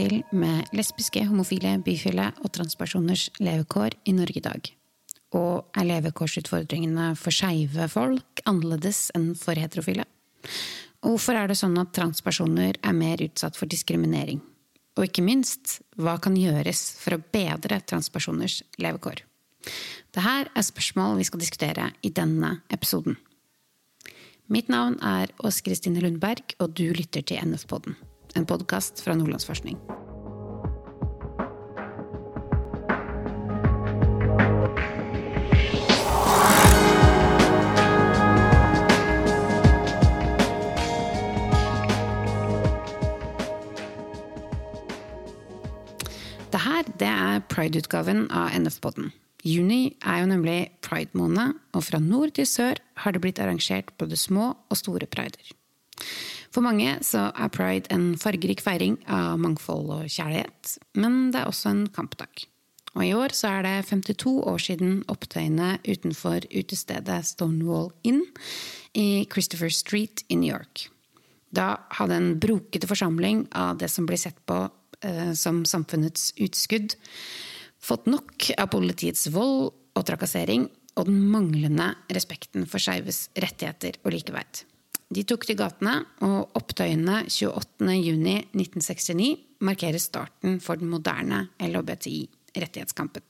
Til med lesbiske, homofile, bifile og transpersoners levekår i Norge i dag? Og er levekårsutfordringene for skeive folk annerledes enn for heterofile? Og hvorfor er det sånn at transpersoner er mer utsatt for diskriminering? Og ikke minst, hva kan gjøres for å bedre transpersoners levekår? Dette er spørsmål vi skal diskutere i denne episoden. Mitt navn er Åse Kristine Lundberg, og du lytter til NF-podden, en podkast fra Nordlandsforskning. Det er Pride-utgaven av NF-podden. Juni er jo nemlig pride-måned, og fra nord til sør har det blitt arrangert både små og store prider. For mange så er pride en fargerik feiring av mangfold og kjærlighet, men det er også en kampdag. Og i år så er det 52 år siden opptøyene utenfor utestedet Stonewall Inn i Christopher Street i New York. Da hadde en brokete forsamling av det som blir sett på eh, som samfunnets utskudd, fått nok av politiets vold og trakassering og den manglende respekten for skeives rettigheter og likeverd. De tok til gatene, og opptøyene 28.6.1969 markerer starten for den moderne LHBTI-rettighetskampen.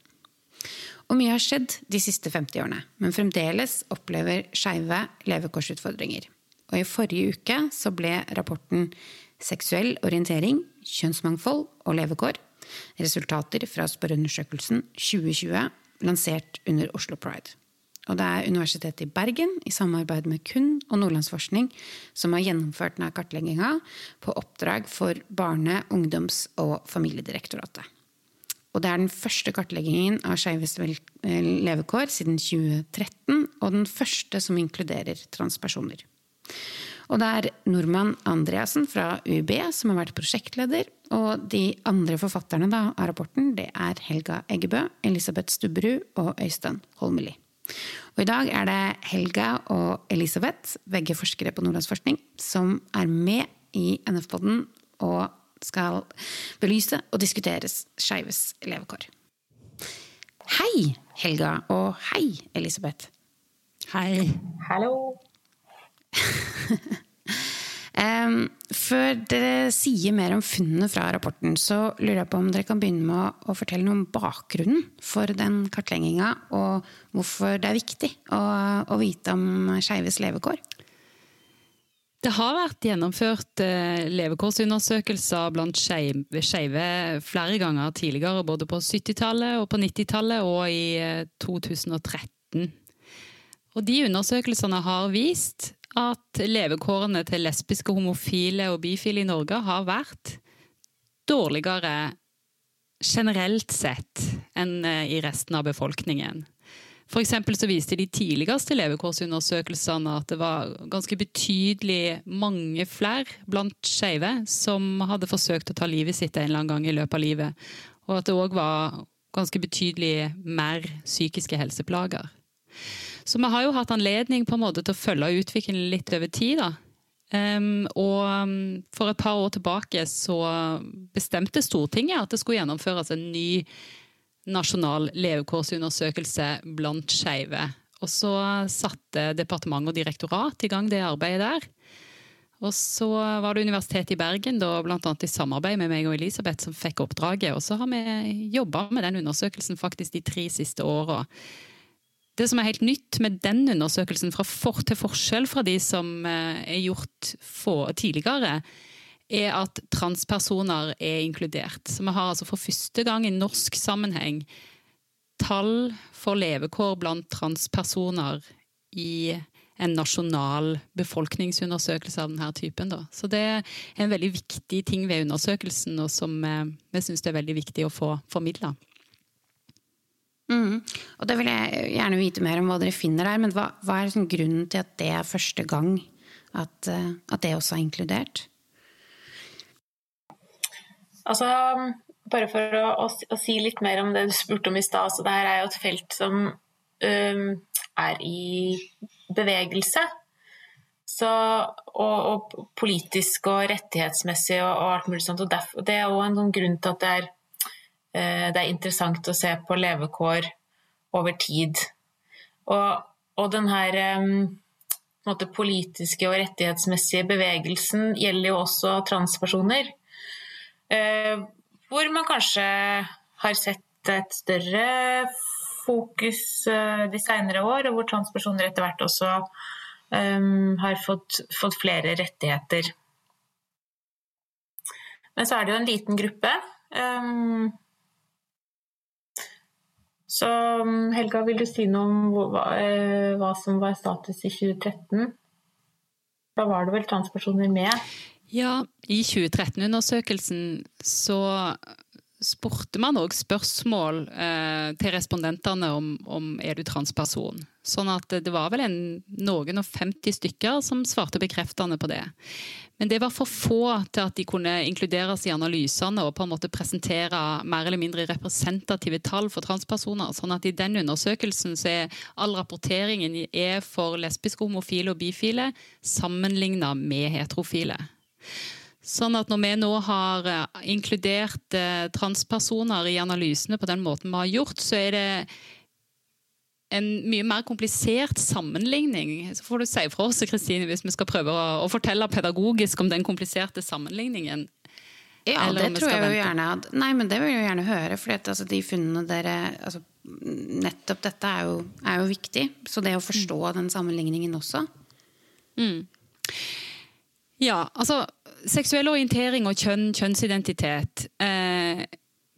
Og mye har skjedd de siste 50 årene, men fremdeles opplever skeive levekårsutfordringer. Og i forrige uke så ble rapporten Seksuell orientering, kjønnsmangfold og levekår resultater fra spørreundersøkelsen 2020 lansert under Oslo Pride. Og det er Universitetet i Bergen i samarbeid med KUN og Nordlandsforskning som har gjennomført denne kartlegginga på oppdrag for Barne-, ungdoms- og familiedirektoratet. Og det er den første kartleggingen av skeives levekår siden 2013, og den første som inkluderer transpersoner. Og det er nordmann Andreassen fra UiB som har vært prosjektleder. Og de andre forfatterne da, av rapporten det er Helga Eggebø, Elisabeth Stubberud og Øystein Holmeli. Og I dag er det Helga og Elisabeth, begge forskere på Nordlandsforskning, som er med i NF-podden og skal belyse og diskutere skeives levekår. Hei, Helga, og hei, Elisabeth. Hei. Hallo. før dere sier mer om funnene fra rapporten, så lurer jeg på om dere kan begynne med å, fortelle noe om bakgrunnen for den kartlegginga, og hvorfor det er viktig å, å vite om skeives levekår. Det har vært gjennomført eh, levekårsundersøkelser blant skeive flere ganger tidligere, både på 70-tallet og på 90-tallet og i 2013. Eh, og de undersøkelsene har vist at levekårene til lesbiske, homofile og bifile i Norge har vært dårligere generelt sett enn eh, i resten av befolkningen. For så viste de tidligste levekårsundersøkelsene at det var ganske betydelig mange flere blant skeive som hadde forsøkt å ta livet sitt en eller annen gang i løpet av livet. Og at det òg var ganske betydelig mer psykiske helseplager. Så vi har jo hatt anledning på en måte til å følge utviklingen litt over tid. da. Um, og um, for et par år tilbake så bestemte Stortinget at det skulle gjennomføres en ny nasjonal levekårsundersøkelse blant skeive. Og så satte departement og direktorat i gang det arbeidet der. Og så var det Universitetet i Bergen, da, blant annet i samarbeid med meg og Elisabeth, som fikk oppdraget. Og så har vi jobba med den undersøkelsen faktisk de tre siste åra. Det som er helt nytt med den undersøkelsen, fra for, til forskjell fra de som eh, er gjort for, tidligere, er at transpersoner er inkludert. Så vi har altså for første gang i norsk sammenheng tall for levekår blant transpersoner i en nasjonal befolkningsundersøkelse av denne typen. Da. Så det er en veldig viktig ting ved undersøkelsen, og som eh, vi syns er veldig viktig å få formidla. Mm. Og det vil jeg gjerne vite mer om hva dere finner der, men hva, hva er liksom grunnen til at det er første gang at, eh, at det også er inkludert? Altså, bare for å, å, å, si litt mer om det du spurte om i stad. Så det her er jo et felt som um, er i bevegelse. Så, og, og, politisk og rettighetsmessig og, og alt mulig sånt. Og derfor, det er òg en sånn grunn til at det er, det er, interessant å se på levekår over tid. Og, og den her måte, politiske og rettighetsmessige bevegelsen gjelder jo også transpersoner. Eh, hvor man kanskje har sett et større fokus eh, de senere år, og hvor transpersoner etter hvert også um, har fått, fått, flere rettigheter. Men så er det jo en liten gruppe. Um, så Helga, vil du si noe om hva, eh, hva, som var status i 2013? Da var det vel transpersoner med? Ja, i 2013-undersøkelsen så spurte man òg spørsmål eh, til respondentene om, om er du transperson. Sånn at det var vel en, noen og 50 stykker som svarte bekreftende på det. Men det var for få til at de kunne inkluderes i analysene og på en måte presentere mer eller mindre representative tall for transpersoner. Sånn at i den undersøkelsen så er all rapporteringen er for lesbiske, homofile og bifile sammenligna med heterofile. Sånn at når vi nå har eh, inkludert eh, transpersoner i analysene på den måten vi har gjort, så er det en mye mer komplisert sammenligning. Så får du si fra oss, Kristine, hvis vi skal prøve å, å, fortelle pedagogisk om den kompliserte sammenligningen. Ja, det tror jeg jo gjerne at, Nei, men det vil jeg jo gjerne høre. For altså, de funnene dere altså, Nettopp dette er jo, er jo, viktig. Så det å forstå mm. den sammenligningen også. Mm. Ja, altså seksuell orientering og kjønn, kjønnsidentitet, eh,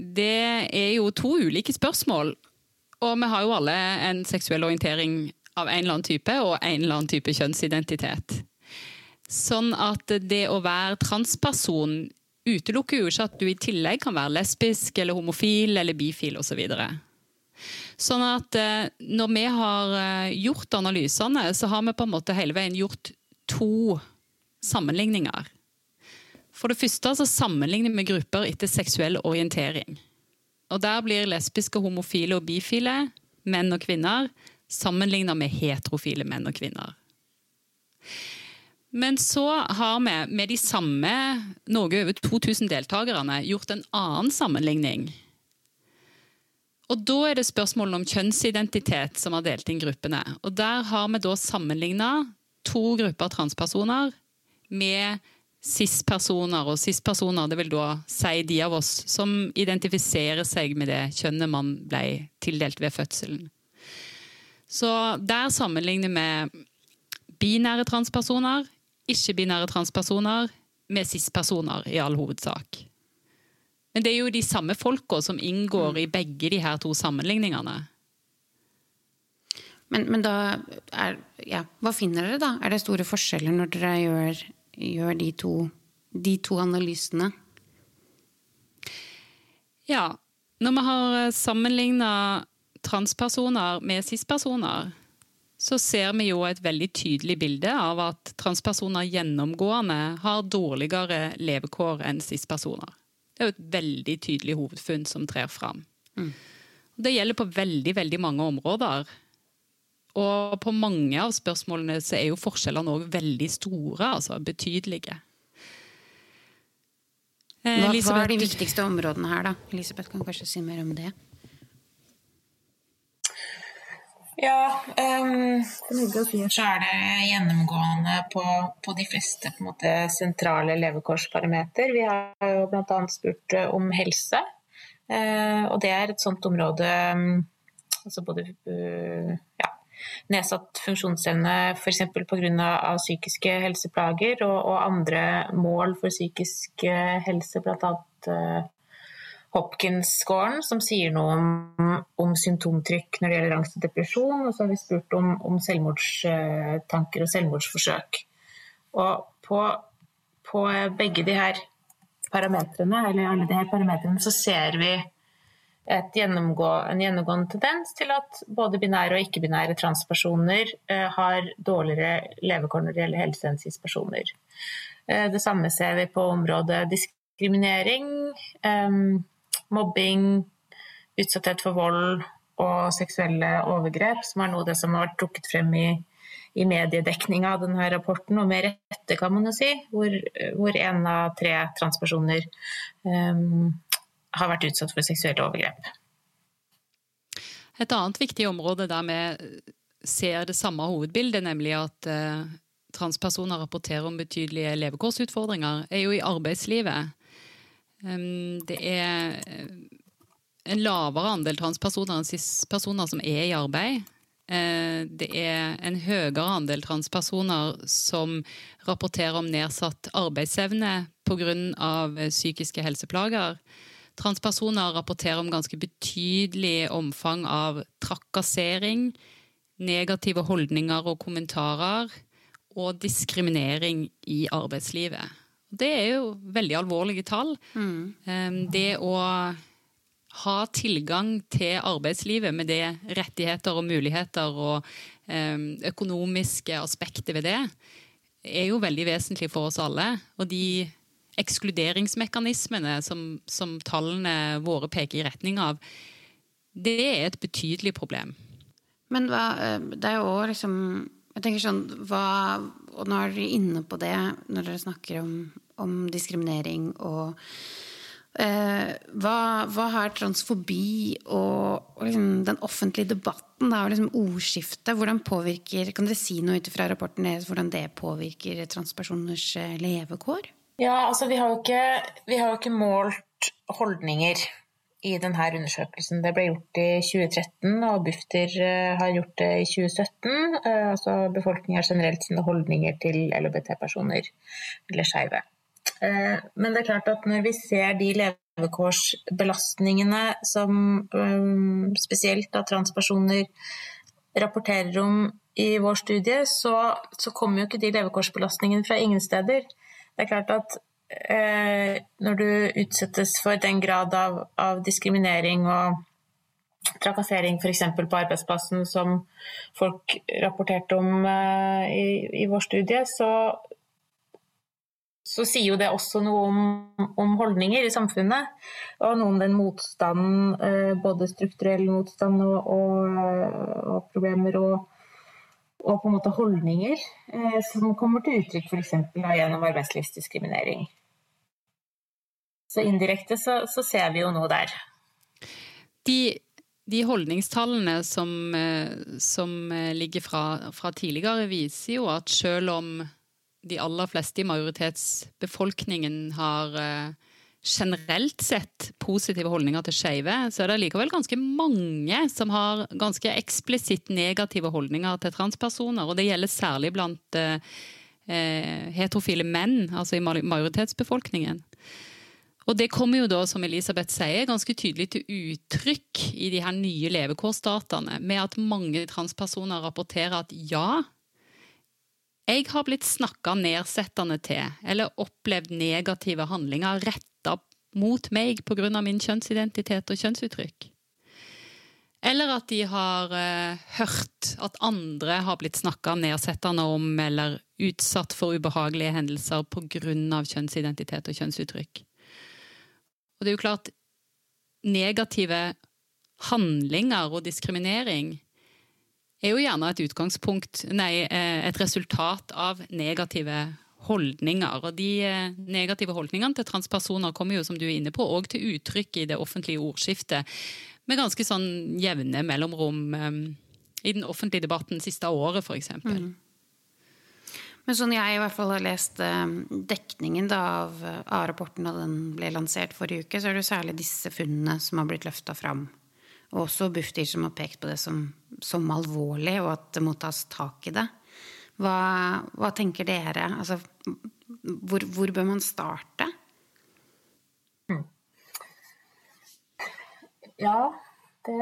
det er jo to ulike spørsmål. Og vi har jo alle en seksuell orientering av en eller annen type, og en eller annen type kjønnsidentitet. Sånn at det å være transperson utelukker jo ikke at du i tillegg kan være lesbisk eller homofil eller bifil osv. Så sånn at eh, når vi har eh, gjort analysene, så har vi på en måte hele veien gjort to sammenligninger. For det første så sammenligner vi grupper etter seksuell orientering. Og Der blir lesbiske, homofile og bifile, menn og kvinner, sammenlignet med heterofile menn og kvinner. Men så har vi med de samme noe over 2000 deltakerne gjort en annen sammenligning. Og Da er det spørsmålet om kjønnsidentitet som har delt inn gruppene. Og Der har vi da sammenligna to grupper transpersoner med cis-personer, og cis-personer det vil da si de av oss som identifiserer seg med det kjønnet man ble tildelt ved fødselen. Så der sammenligner vi binære transpersoner, ikke-binære transpersoner med cis-personer i all hovedsak. Men det er jo de samme folka som inngår i begge de her to sammenligningene. Men, men da er, ja, Hva finner dere, da? Er det store forskjeller når dere gjør gjør de to, de to analysene? Ja. Når vi har eh, sammenligna transpersoner med cis-personer, så ser vi jo et veldig tydelig bilde av at transpersoner gjennomgående har dårligere levekår enn cis-personer. Det er jo et veldig tydelig hovedfunn som trer fram. Mm. Det gjelder på veldig, veldig mange områder. Og på mange av spørsmålene så er jo forskjellene òg veldig store, altså betydelige. Eh, hva, hva, er de viktigste områdene her, da? Elisabeth kan kanskje si mer om det? Ja, um, så er det gjennomgående på, på de fleste på måte, sentrale levekårsparameter. Vi har jo bl.a. spurt eh, om helse, uh, og det er et sånt område um, altså både uh, ja, nedsatt funksjonsevne f.eks. pga. psykiske helseplager og, og, andre mål for psykisk eh, helse, bl.a. Uh, Hopkins-scoren, som sier noe om, om, symptomtrykk når det gjelder angst og depresjon. Og så har vi spurt om, om selvmordstanker og selvmordsforsøk. Og på, på begge de her parametrene, eller alle de her parametrene, så ser vi gjennomgå, en gjennomgående tendens til at både binære og ikke-binære transpersoner eh, har dårligere levekår når det gjelder helse enn cis-personer. Eh, det samme ser vi på området diskriminering, eh, mobbing, utsatthet for vold og seksuelle overgrep, som er noe av det som har vært trukket frem i, i mediedekninga av denne rapporten, og med rette, kan man jo si, hvor, én av tre transpersoner um, har vært utsatt for seksuelle overgrep. Et annet viktig område der vi ser det samme hovedbildet, nemlig at uh, transpersoner rapporterer om betydelige levekårsutfordringer, er jo i arbeidslivet. Det er en lavere andel transpersoner enn cis-personer som er i arbeid. Uh, det er en høyere andel transpersoner som rapporterer om nedsatt arbeidsevne pga. psykiske helseplager. Transpersoner rapporterer om ganske betydelig omfang av trakassering, negative holdninger og kommentarer og diskriminering i arbeidslivet. Det er jo veldig alvorlige tall. Mm. Det å ha tilgang til arbeidslivet med det rettigheter og muligheter og økonomiske aspekter ved det, er jo veldig vesentlig for oss alle. Og de ekskluderingsmekanismene som, som tallene våre peker i retning av, det er et betydelig problem. Men hva, eh, det er jo òg liksom Jeg tenker sånn hva, Og nå er dere inne på det når dere snakker om, om diskriminering og eh, hva, hva, har transfobi og, og liksom den offentlige debatten da, og liksom ordskiftet Hvordan påvirker Kan dere si noe ut ifra rapporten deres hvordan det påvirker transpersoners eh, levekår? Ja, altså vi har jo ikke, har jo ikke målt holdninger i denne undersøkelsen. Det ble gjort i 2013, og Bufdir eh, har gjort det i 2017. Altså altså befolkninga generelt sine holdninger til LHBT-personer eller skeive. Eh, men det er klart at når vi ser de levekårsbelastningene som spesielt da transpersoner rapporterer om i vår studie, så, så kommer jo ikke de levekårsbelastningene fra ingen steder. Det er klart at eh, når du utsettes for den grad av, av diskriminering og trakassering f.eks. på arbeidsplassen som folk rapporterte om eh, i, i, vår studie, så, så sier jo det også noe om, om, holdninger i samfunnet. Og noe om den motstanden, eh, både strukturell motstand og, og, og problemer og, og på en måte holdninger eh, som kommer til uttrykk f.eks. gjennom arbeidslivsdiskriminering. Så indirekte så, så, ser vi jo noe der. De, de holdningstallene som, eh, som eh, ligger fra, fra, tidligere, viser jo at selv om de aller fleste i majoritetsbefolkningen har eh, generelt sett positive holdninger til skeive, så er det likevel ganske mange som har ganske eksplisitt negative holdninger til transpersoner. Og det gjelder særlig blant eh, heterofile menn, altså i majoritetsbefolkningen. Og det kommer jo da, som Elisabeth sier, ganske tydelig til uttrykk i de her nye levekårsdataene, med at mange transpersoner rapporterer at ja, jeg har blitt snakka nedsettende til, eller opplevd negative handlinger retta mot meg pga. min kjønnsidentitet og kjønnsuttrykk. Eller at de har uh, hørt at andre har blitt snakka nedsettende om eller utsatt for ubehagelige hendelser pga. kjønnsidentitet og kjønnsuttrykk. Og det er jo klart, negative handlinger og diskriminering er jo gjerne et utgangspunkt, nei, eh, et resultat av negative holdninger. Og de eh, negative holdningene til transpersoner kommer jo, som du er inne på, òg til uttrykk i det offentlige ordskiftet, med ganske sånn jevne mellomrom um, i den offentlige debatten siste året, f.eks. Mm. Men sånn jeg i hvert fall har lest dekningen da, av A-rapporten da den ble lansert forrige uke, så er det jo særlig disse funnene som har blitt løfta fram. Og også Bufdir som har pekt på det som, som, alvorlig, og at det må tas tak i det. Hva, hva tenker dere? Altså, hvor, hvor, bør man starte? Ja, det,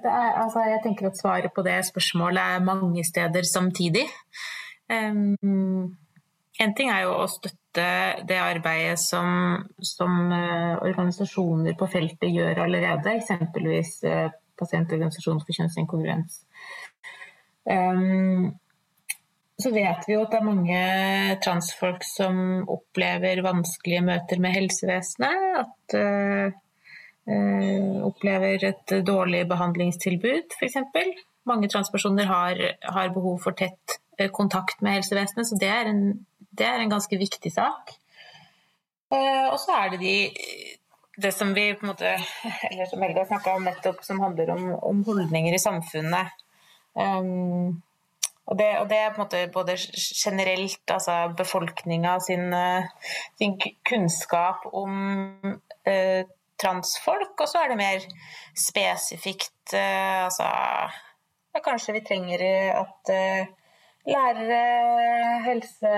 det er, altså jeg tenker at svaret på det spørsmålet er mange steder samtidig. Um, en ting er jo å støtte det arbeidet som, som uh, organisasjoner på feltet gjør allerede, eksempelvis uh, Pasientorganisasjonen for kjønnsinkongruens. Um, så vet vi jo at det er mange transfolk som opplever vanskelige møter med helsevesenet. At uh, opplever et dårlig behandlingstilbud, f.eks. mange transpersoner har, har, behov for tett eh, kontakt med helsevesenet, så det er en, det er en ganske viktig sak. Uh, og så er det de det som vi på en måte, eller som Helga snakka om nettopp, som handler om, om holdninger i samfunnet. Um, og, det, og det, er på en måte både generelt, altså befolkninga sin, sin, kunnskap om uh, transfolk, og så er det mer spesifikt uh, altså Kanskje vi trenger at uh, lærere, helse,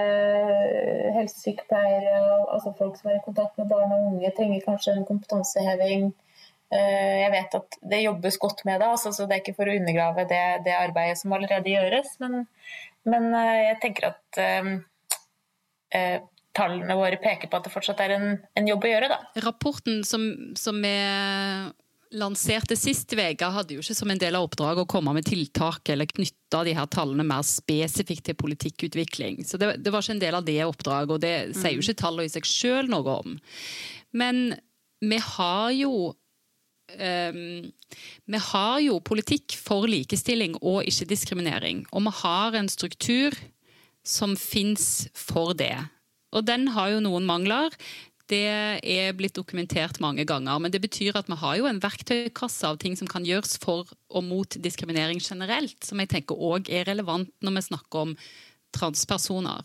helsesykepleiere, altså folk som er i kontakt med barn og unge, trenger kanskje en kompetanseheving. Uh, jeg vet at det jobbes godt med det, altså, så det er ikke for å undergrave det, det arbeidet som allerede gjøres. Men, men jeg tenker at tallene våre peker på at det fortsatt er en, en jobb å gjøre. Da. Rapporten som, som vi lanserte sist uke, hadde jo ikke som en del av oppdraget å komme med tiltak eller knytte de her tallene mer spesifikt til politikkutvikling. Så det, det, var ikke en del av det oppdraget, og det sier jo ikke tallene i seg sjøl noe om. Men vi har jo Um, vi har jo politikk for likestilling og ikke-diskriminering. Og vi har en struktur som fins for det. Og den har jo noen mangler. Det er blitt dokumentert mange ganger, men det betyr at vi har jo en verktøykasse av ting som kan gjøres for og mot diskriminering generelt, som jeg tenker òg er relevant når vi snakker om transpersoner.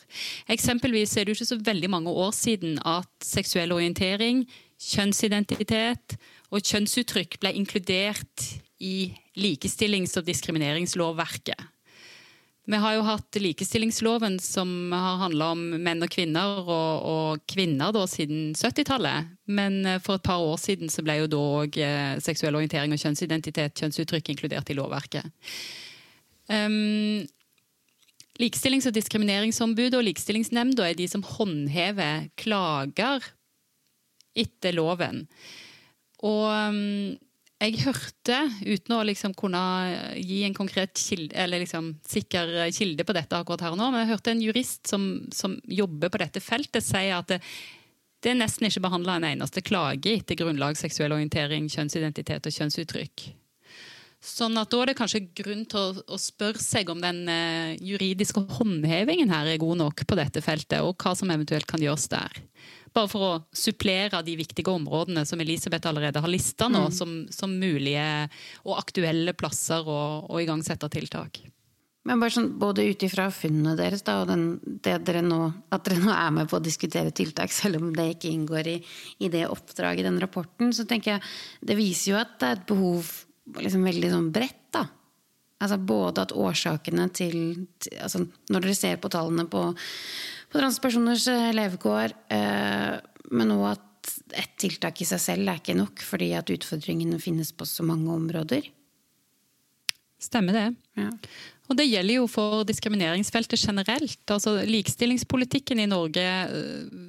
Eksempelvis er det jo ikke så veldig mange år siden at seksuell orientering, kjønnsidentitet og kjønnsuttrykk ble inkludert i likestillings- og diskrimineringslovverket. Vi har jo hatt likestillingsloven som har handla om menn og kvinner, og, og kvinner da siden 70-tallet. Men eh, for et par år siden så ble jo da òg eh, seksuell orientering og kjønnsidentitet, kjønnsuttrykk, inkludert i lovverket. Um, Likestillings- og diskrimineringsombudet og Likestillingsnemnda er de som håndhever klager etter loven. Og um, jeg hørte, uten å liksom kunne gi en konkret kilde, eller liksom sikker kilde på dette akkurat her nå, men jeg hørte en jurist som, som jobber på dette feltet, si at det, det er nesten ikke behandla en eneste klage etter grunnlag seksuell orientering, kjønnsidentitet og kjønnsuttrykk. Sånn at Da er det kanskje grunn til å, å spørre seg om den eh, juridiske håndhevingen her er god nok på dette feltet, og hva som eventuelt kan gjøres der. Bare for å supplere de viktige områdene som Elisabeth allerede har lista nå, mm. som, som, mulige og aktuelle plasser å, å igangsette tiltak. Men bare sånn, Både ut ifra funnene deres da, og den, dere nå, at dere nå er med på å diskutere tiltak, selv om det ikke inngår i, i det oppdraget i den rapporten, så tenker jeg det viser jo at det er et behov liksom veldig sånn bredt. da. Altså Både at årsakene til, til altså Når dere ser på tallene på på transpersoners eh, levekår. Eh, men òg at ett tiltak i seg selv er ikke nok, fordi at utfordringene finnes på så mange områder. Stemmer det. Ja. Og det gjelder jo for diskrimineringsfeltet generelt. Altså Likestillingspolitikken i Norge eh,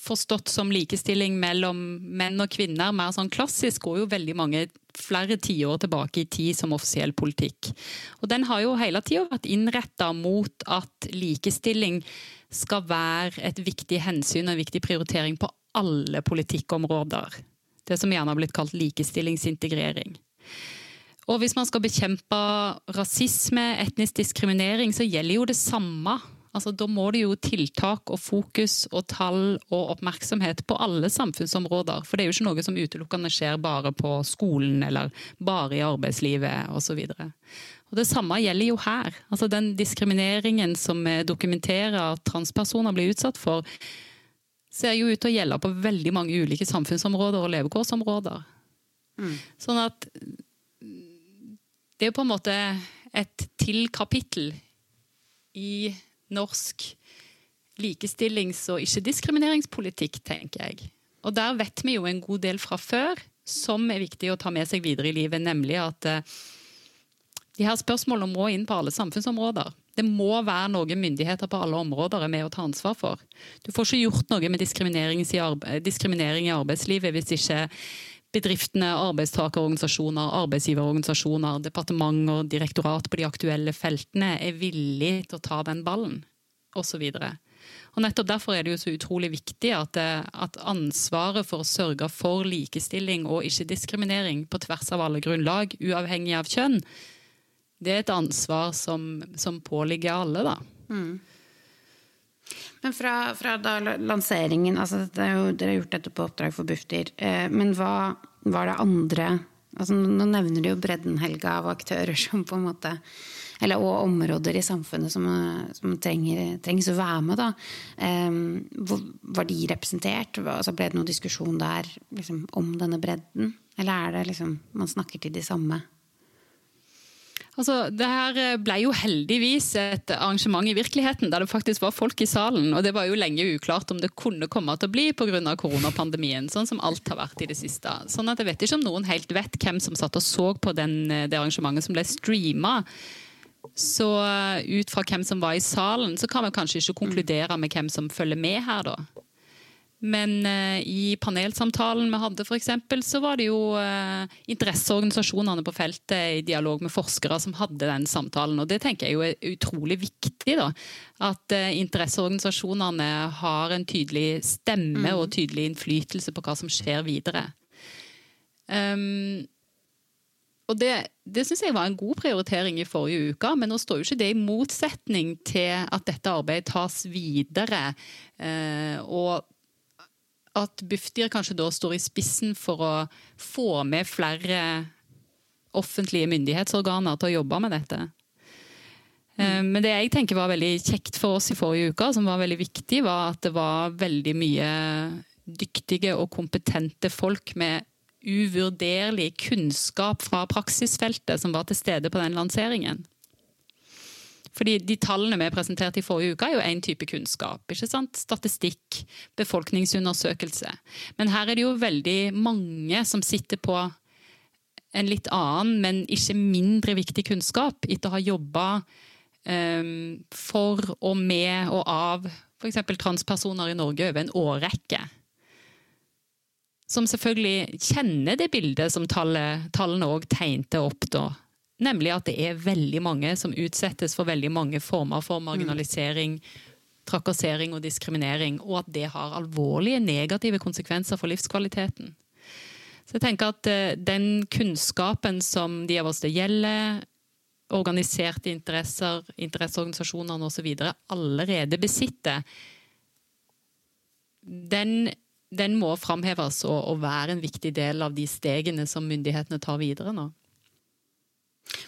forstått som likestilling mellom menn og kvinner, mer sånn klassisk, går jo veldig mange flere tiår tilbake i tid som offisiell politikk. Og den har jo hele tida vært innretta mot at likestilling skal være et viktig hensyn og en viktig prioritering på alle politikkområder. Det som gjerne har blitt kalt likestillingsintegrering. Og hvis man skal bekjempe rasisme, etnisk diskriminering, så gjelder jo det samme. Altså, da må det jo tiltak og fokus og tall og oppmerksomhet på alle samfunnsområder. For det er jo ikke noe som utelukkende skjer bare på skolen eller bare i arbeidslivet osv. Og Det samme gjelder jo her. Altså Den diskrimineringen som vi dokumenterer at transpersoner blir utsatt for, ser jo ut til å gjelde på veldig mange ulike samfunnsområder og levekårsområder. Mm. Sånn at det er på en måte et til kapittel i norsk likestillings- og ikke-diskrimineringspolitikk, tenker jeg. Og der vet vi jo en god del fra før, som er viktig å ta med seg videre i livet, nemlig at eh, de her spørsmålene må inn på alle samfunnsområder. Det må være noe myndigheter på alle områder er med å ta ansvar for. Du får ikke gjort noe med diskriminering i arbeidslivet hvis ikke bedriftene, arbeidstakerorganisasjoner, arbeidsgiverorganisasjoner, departement og direktorat på de aktuelle feltene er villige til å ta den ballen, osv. Og nettopp Derfor er det jo så utrolig viktig at, eh, at, ansvaret for å sørge for likestilling og ikke-diskriminering på tvers av alle grunnlag, uavhengig av kjønn, det er et ansvar som, som påligger alle, da. Mm. Men fra, fra lanseringen, altså jo, Dere har gjort dette på oppdrag for Bufdir. Eh, men hva var det andre altså Nå nevner de jo bredden, Helga, av aktører som på en måte eller, og områder i samfunnet som, som trenger, trengs å være med. Eh, var de representert? Altså ble det noen diskusjon der liksom, om denne bredden? Eller er det liksom man snakker til de samme? Altså, det her eh, ble jo heldigvis et arrangement i virkeligheten, der det faktisk var folk i salen. Og det var jo lenge uklart om det kunne komme til å bli pga. koronapandemien. Sånn som alt har vært i det siste. Sånn at Jeg vet ikke om noen helt vet hvem som satt og så på den, eh, det arrangementet som ble streama. Så eh, ut fra hvem som var i salen, så kan vi kanskje ikke konkludere med hvem som følger med her, da. Men eh, i panelsamtalen vi hadde f.eks., så var det jo eh, interesseorganisasjonene på feltet i dialog med forskere som hadde den samtalen. Og det tenker jeg jo er utrolig viktig. da, At eh, interesseorganisasjonene har en tydelig stemme mm. og tydelig innflytelse på hva som skjer videre. Um, og Det, det syns jeg var en god prioritering i forrige uke, men nå står jo ikke det i motsetning til at dette arbeidet tas videre. Eh, og at Bufdir kanskje da står i spissen for å få med flere offentlige myndighetsorganer til å jobbe med dette. Mm. Men det jeg tenker var veldig kjekt for oss i forrige uke, som var veldig viktig, var at det var veldig mye dyktige og kompetente folk med uvurderlig kunnskap fra praksisfeltet som var til stede på den lanseringen. Fordi De tallene vi presenterte i forrige uke, er jo én type kunnskap. ikke sant? Statistikk, befolkningsundersøkelse. Men her er det jo veldig mange som sitter på en litt annen, men ikke mindre viktig kunnskap, etter å ha jobba um, for og med og av f.eks. transpersoner i Norge over en årrekke. Som selvfølgelig kjenner det bildet som tallene òg tegnte opp da Nemlig at det er veldig mange som utsettes for veldig mange former for marginalisering, trakassering og diskriminering, og at det har alvorlige negative konsekvenser for livskvaliteten. Så jeg tenker at eh, den kunnskapen som de av oss det gjelder, organiserte interesser, interesseorganisasjonene osv. allerede besitter, den, den må framheves og, og være en viktig del av de stegene som myndighetene tar videre nå.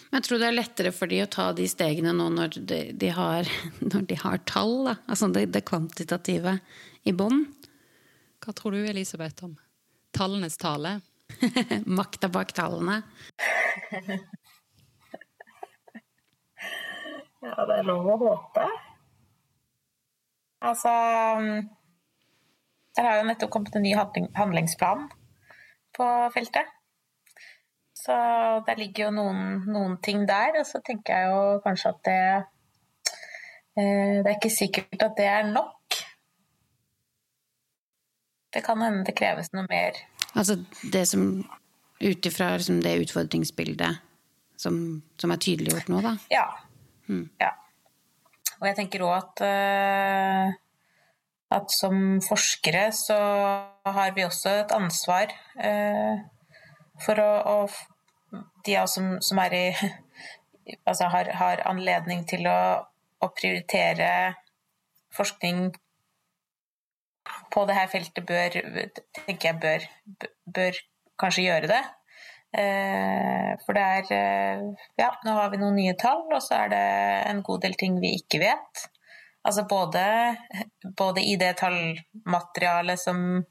Men jeg tror det er lettere for de å ta de stegene nå når de, de, har, når de har, tall, da. altså det, det kvantitative i bånn. Hva tror du, Elisabeth, om tallenes tale? Makta bak tallene. ja, det er lov å håpe. Altså Det har jo nettopp kommet en ny handlingsplan på feltet. Så det ligger jo noen, noen, ting der. Og så tenker jeg jo kanskje at det eh, Det er ikke sikkert at det er nok. Det kan hende det kreves noe mer. Altså det som Ut ifra liksom det utfordringsbildet som, som, er tydeliggjort nå, da? Ja. Hmm. ja. Og jeg tenker òg at uh, at som forskere så har vi også et ansvar uh, for å, å, de av oss som, som i Altså har, har anledning til å, å, prioritere forskning på det her feltet, bør tenker jeg bør, bør kanskje gjøre det. Eh, for det er eh, Ja, nå har vi noen nye tall, og så er det en god del ting vi ikke vet. Altså både, både i det tallmaterialet som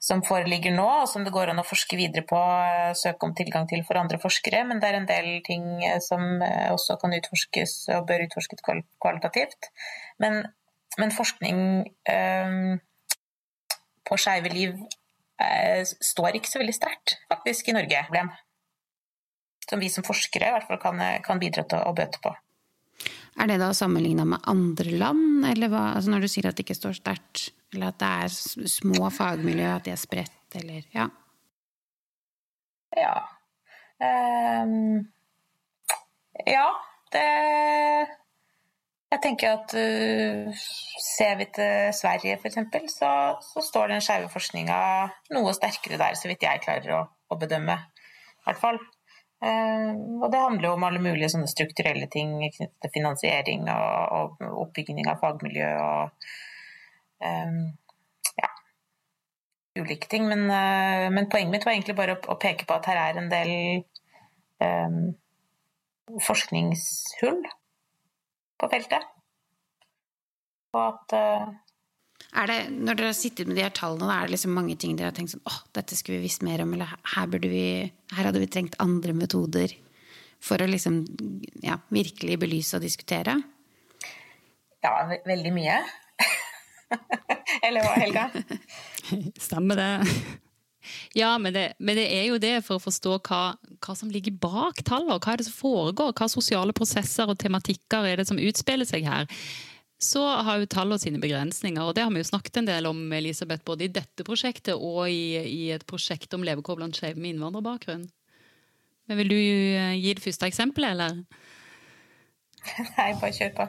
som foreligger nå, og som det går an å forske videre på, eh, søke om tilgang til for andre forskere. Men det er en del ting eh, som eh, også kan utforskes og bør utforskes kvalitativt. Men, men forskning um, på skeive liv står ikke så veldig sterkt, faktisk, i Norge. Som vi som forskere i hvert fall kan, kan bidra til å bøte på. Er det da sammenligna med andre land, eller hva? Altså når du sier at det ikke står sterkt, eller at det er små fagmiljø, at de er spredt, eller ja? Ja. Um, ja, det Jeg tenker at uh, ser vi til Sverige, f.eks., så, så står den skeive forskninga noe sterkere der, så vidt jeg klarer å, å bedømme, i hvert fall. Eh, og det handler jo om alle mulige sånne strukturelle ting knyttet til finansiering og, og oppbygging av fagmiljø og um, ja, ulike ting. Men, uh, men, poenget mitt var egentlig bare å, å, peke på at her er en del um, forskningshull på feltet. Og at uh, er det, når dere har sittet med de her tallene, er det liksom mange ting dere har tenkt sånn åh, dette skulle vi visst mer om, eller her, vi, her hadde vi trengt andre metoder for å liksom ja, virkelig belyse og diskutere? Ja, veldig mye. eller hva, Helga? Stemmer det. Ja, men det, men det, er jo det for å forstå hva, hva, som ligger bak tallene. Hva er det som foregår? Hva sosiale prosesser og tematikker er det som utspiller seg her? så har jo tallene sine begrensninger. og Det har vi jo snakket en del om Elisabeth, både i dette prosjektet og i, i et prosjekt om levekår blant skeive med innvandrerbakgrunn. Men Vil du eh, gi det første eksempelet, eller? Nei, bare kjør på.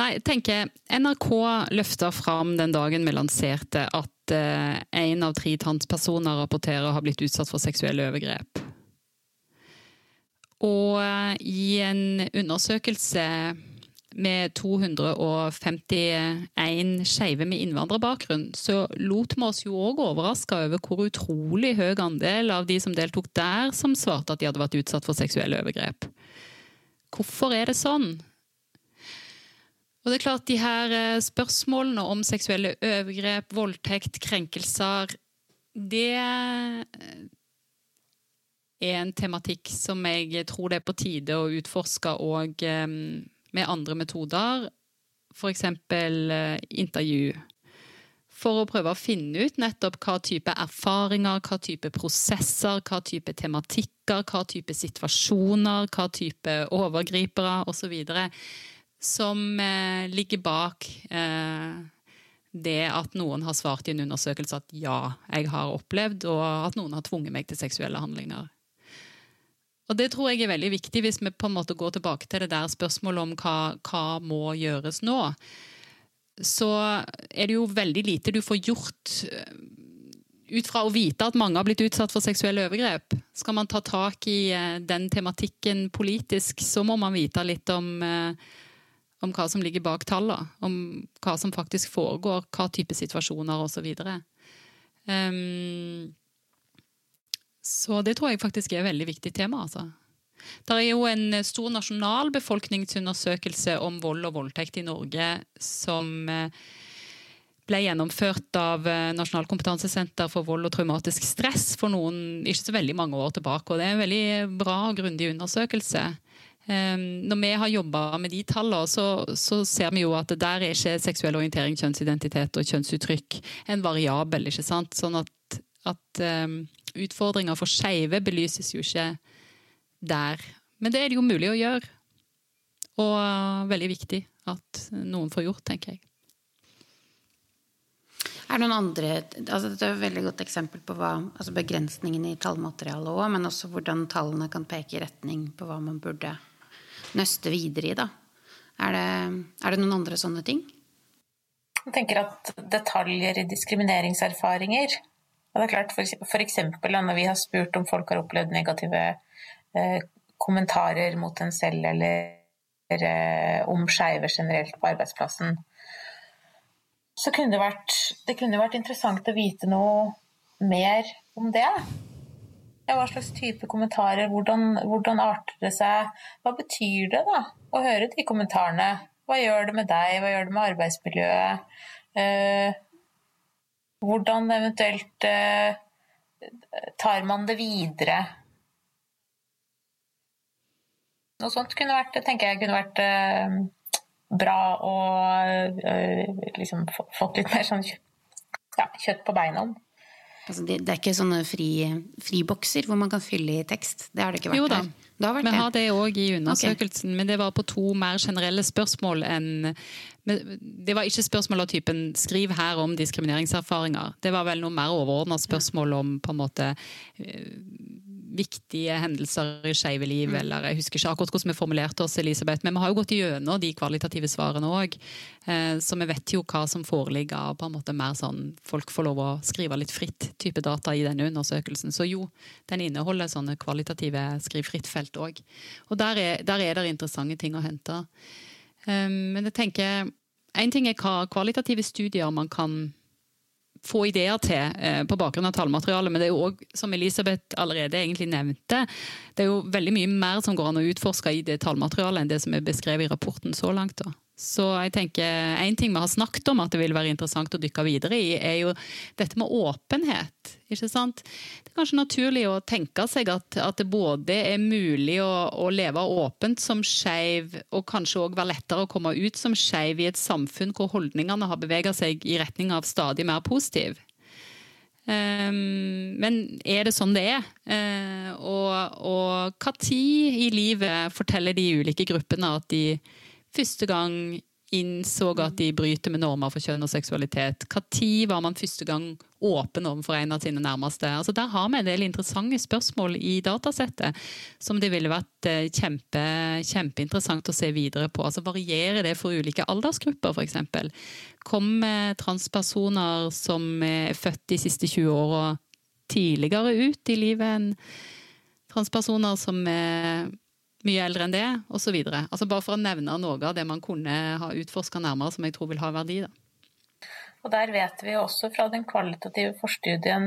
Nei, jeg tenker NRK løfta fram den dagen vi lanserte at én eh, av tre transpersoner rapporterer å ha blitt utsatt for seksuelle overgrep. Og eh, i en undersøkelse med 251 skeive med innvandrerbakgrunn, så lot vi oss jo òg overraske over hvor utrolig høy andel av de som deltok der, som svarte at de hadde vært utsatt for seksuelle overgrep. Hvorfor er det sånn? Og det er klart, de her eh, spørsmålene om seksuelle overgrep, voldtekt, krenkelser, det er en tematikk som jeg tror det er på tide å utforske òg med andre metoder, f.eks. Eh, intervju. For å prøve å finne ut nettopp hva type erfaringer, hva type prosesser, hva type tematikker, hva type situasjoner, hva type overgripere osv. som eh, ligger bak eh, det at noen har svart i en undersøkelse at ja, jeg har opplevd, og at noen har tvunget meg til seksuelle handlinger. Og Det tror jeg er veldig viktig hvis vi på en måte går tilbake til det der spørsmålet om hva, hva må gjøres nå. Så er det jo veldig lite du får gjort eh, ut fra å vite at mange har blitt utsatt for seksuelle overgrep. Skal man ta tak i eh, den tematikken politisk, så må man vite litt om, eh, om hva som ligger bak tallene. Om hva som faktisk foregår, hva type situasjoner osv. Um, så det tror jeg faktisk er et veldig viktig tema. altså. Det er jo en stor nasjonal befolkningsundersøkelse om vold og voldtekt i Norge som eh, ble gjennomført av eh, Nasjonal kompetansesenter for vold og traumatisk stress for noen ikke så veldig mange år tilbake. og Det er en veldig bra og grundig undersøkelse. Ehm, når vi har jobba med de tallene, så, så, ser vi jo at der er ikke seksuell orientering, kjønnsidentitet og kjønnsuttrykk en variabel. ikke sant? Sånn at, at um, utfordringer for skeive belyses jo ikke der. Men det er det jo mulig å gjøre. Og uh, veldig viktig at noen får gjort, tenker jeg. Er det noen andre, altså Dette er et veldig godt eksempel på hva, altså begrensningene i tallmaterialet òg, men også hvordan tallene kan peke i retning på hva man burde nøste videre i. da. Er det, er det noen andre sånne ting? Jeg tenker at detaljer i diskrimineringserfaringer og det er klart, eksempel når vi har spurt om folk har opplevd negative eh, kommentarer mot en selv eller eh, om skeive generelt på arbeidsplassen, så kunne det, vært, det kunne vært interessant å vite noe mer om det. Hva slags type kommentarer, hvordan, hvordan, arter det seg? Hva betyr det da, å høre de kommentarene? Hva gjør det med deg, hva gjør det med arbeidsmiljøet? Eh, hvordan eventuelt eh, tar man det videre? Noe sånt kunne vært, tenker jeg kunne vært eh, bra å eh, liksom fått litt mer sånn ja, kjøtt på beina om. Altså det, det, er ikke sånne fri, fribokser hvor man kan fylle i tekst? Det har det ikke vært jo da. her? Vi det. har det òg i undersøkelsen, okay. men det var på to mer generelle spørsmål enn Det var ikke spørsmål av typen 'skriv her om diskrimineringserfaringer'. Det var vel noe mer overordna spørsmål om på en måte eh, viktige hendelser i skeive liv, mm. eller jeg husker ikke akkurat hvordan vi formulerte oss, Elisabeth, men vi har jo gått gjennom de kvalitative svarene òg. Eh, så vi vet jo hva som foreligger av på en måte mer sånn folk får lov å skrive litt fritt type data i denne undersøkelsen. Så jo, den inneholder sånne kvalitative skriv fritt-felt òg. Og der er, der er, det interessante ting å hente. Um, men jeg tenker Én ting er hva kvalitative studier man kan få ideer til eh, på bakgrunn av tallmaterialet. Men det er jo òg, som Elisabeth allerede egentlig nevnte, det er jo veldig mye mer som går an å utforske i det tallmaterialet enn det som er beskrevet i rapporten så langt. da. Så jeg tenker, En ting vi har snakket om at det vil være interessant å dykke videre i, er jo dette med åpenhet. ikke sant? Kanskje naturlig å tenke seg at, at det både er mulig å, å leve åpent som skeiv, og kanskje òg være lettere å komme ut som skeiv i et samfunn hvor holdningene har beveget seg i retning av stadig mer positiv. Um, men er det sånn det er? Uh, og hva tid i livet forteller de ulike gruppene at de første gang innså at de bryter med normer for kjønn og seksualitet? Når var man første gang åpen overfor en av sine nærmeste? Altså Der har vi en del interessante spørsmål i datasettet som det ville vært eh, kjempe, kjempeinteressant å se videre på. Altså Varierer det for ulike aldersgrupper, f.eks.? Kommer transpersoner som er født de siste 20 åra tidligere ut i livet enn transpersoner som er mye eldre enn det, osv. Altså bare for å nevne noe av det man kunne ha utforska nærmere, som jeg tror vil ha verdi. da. Og Der vet vi også fra den kvalitative forstudien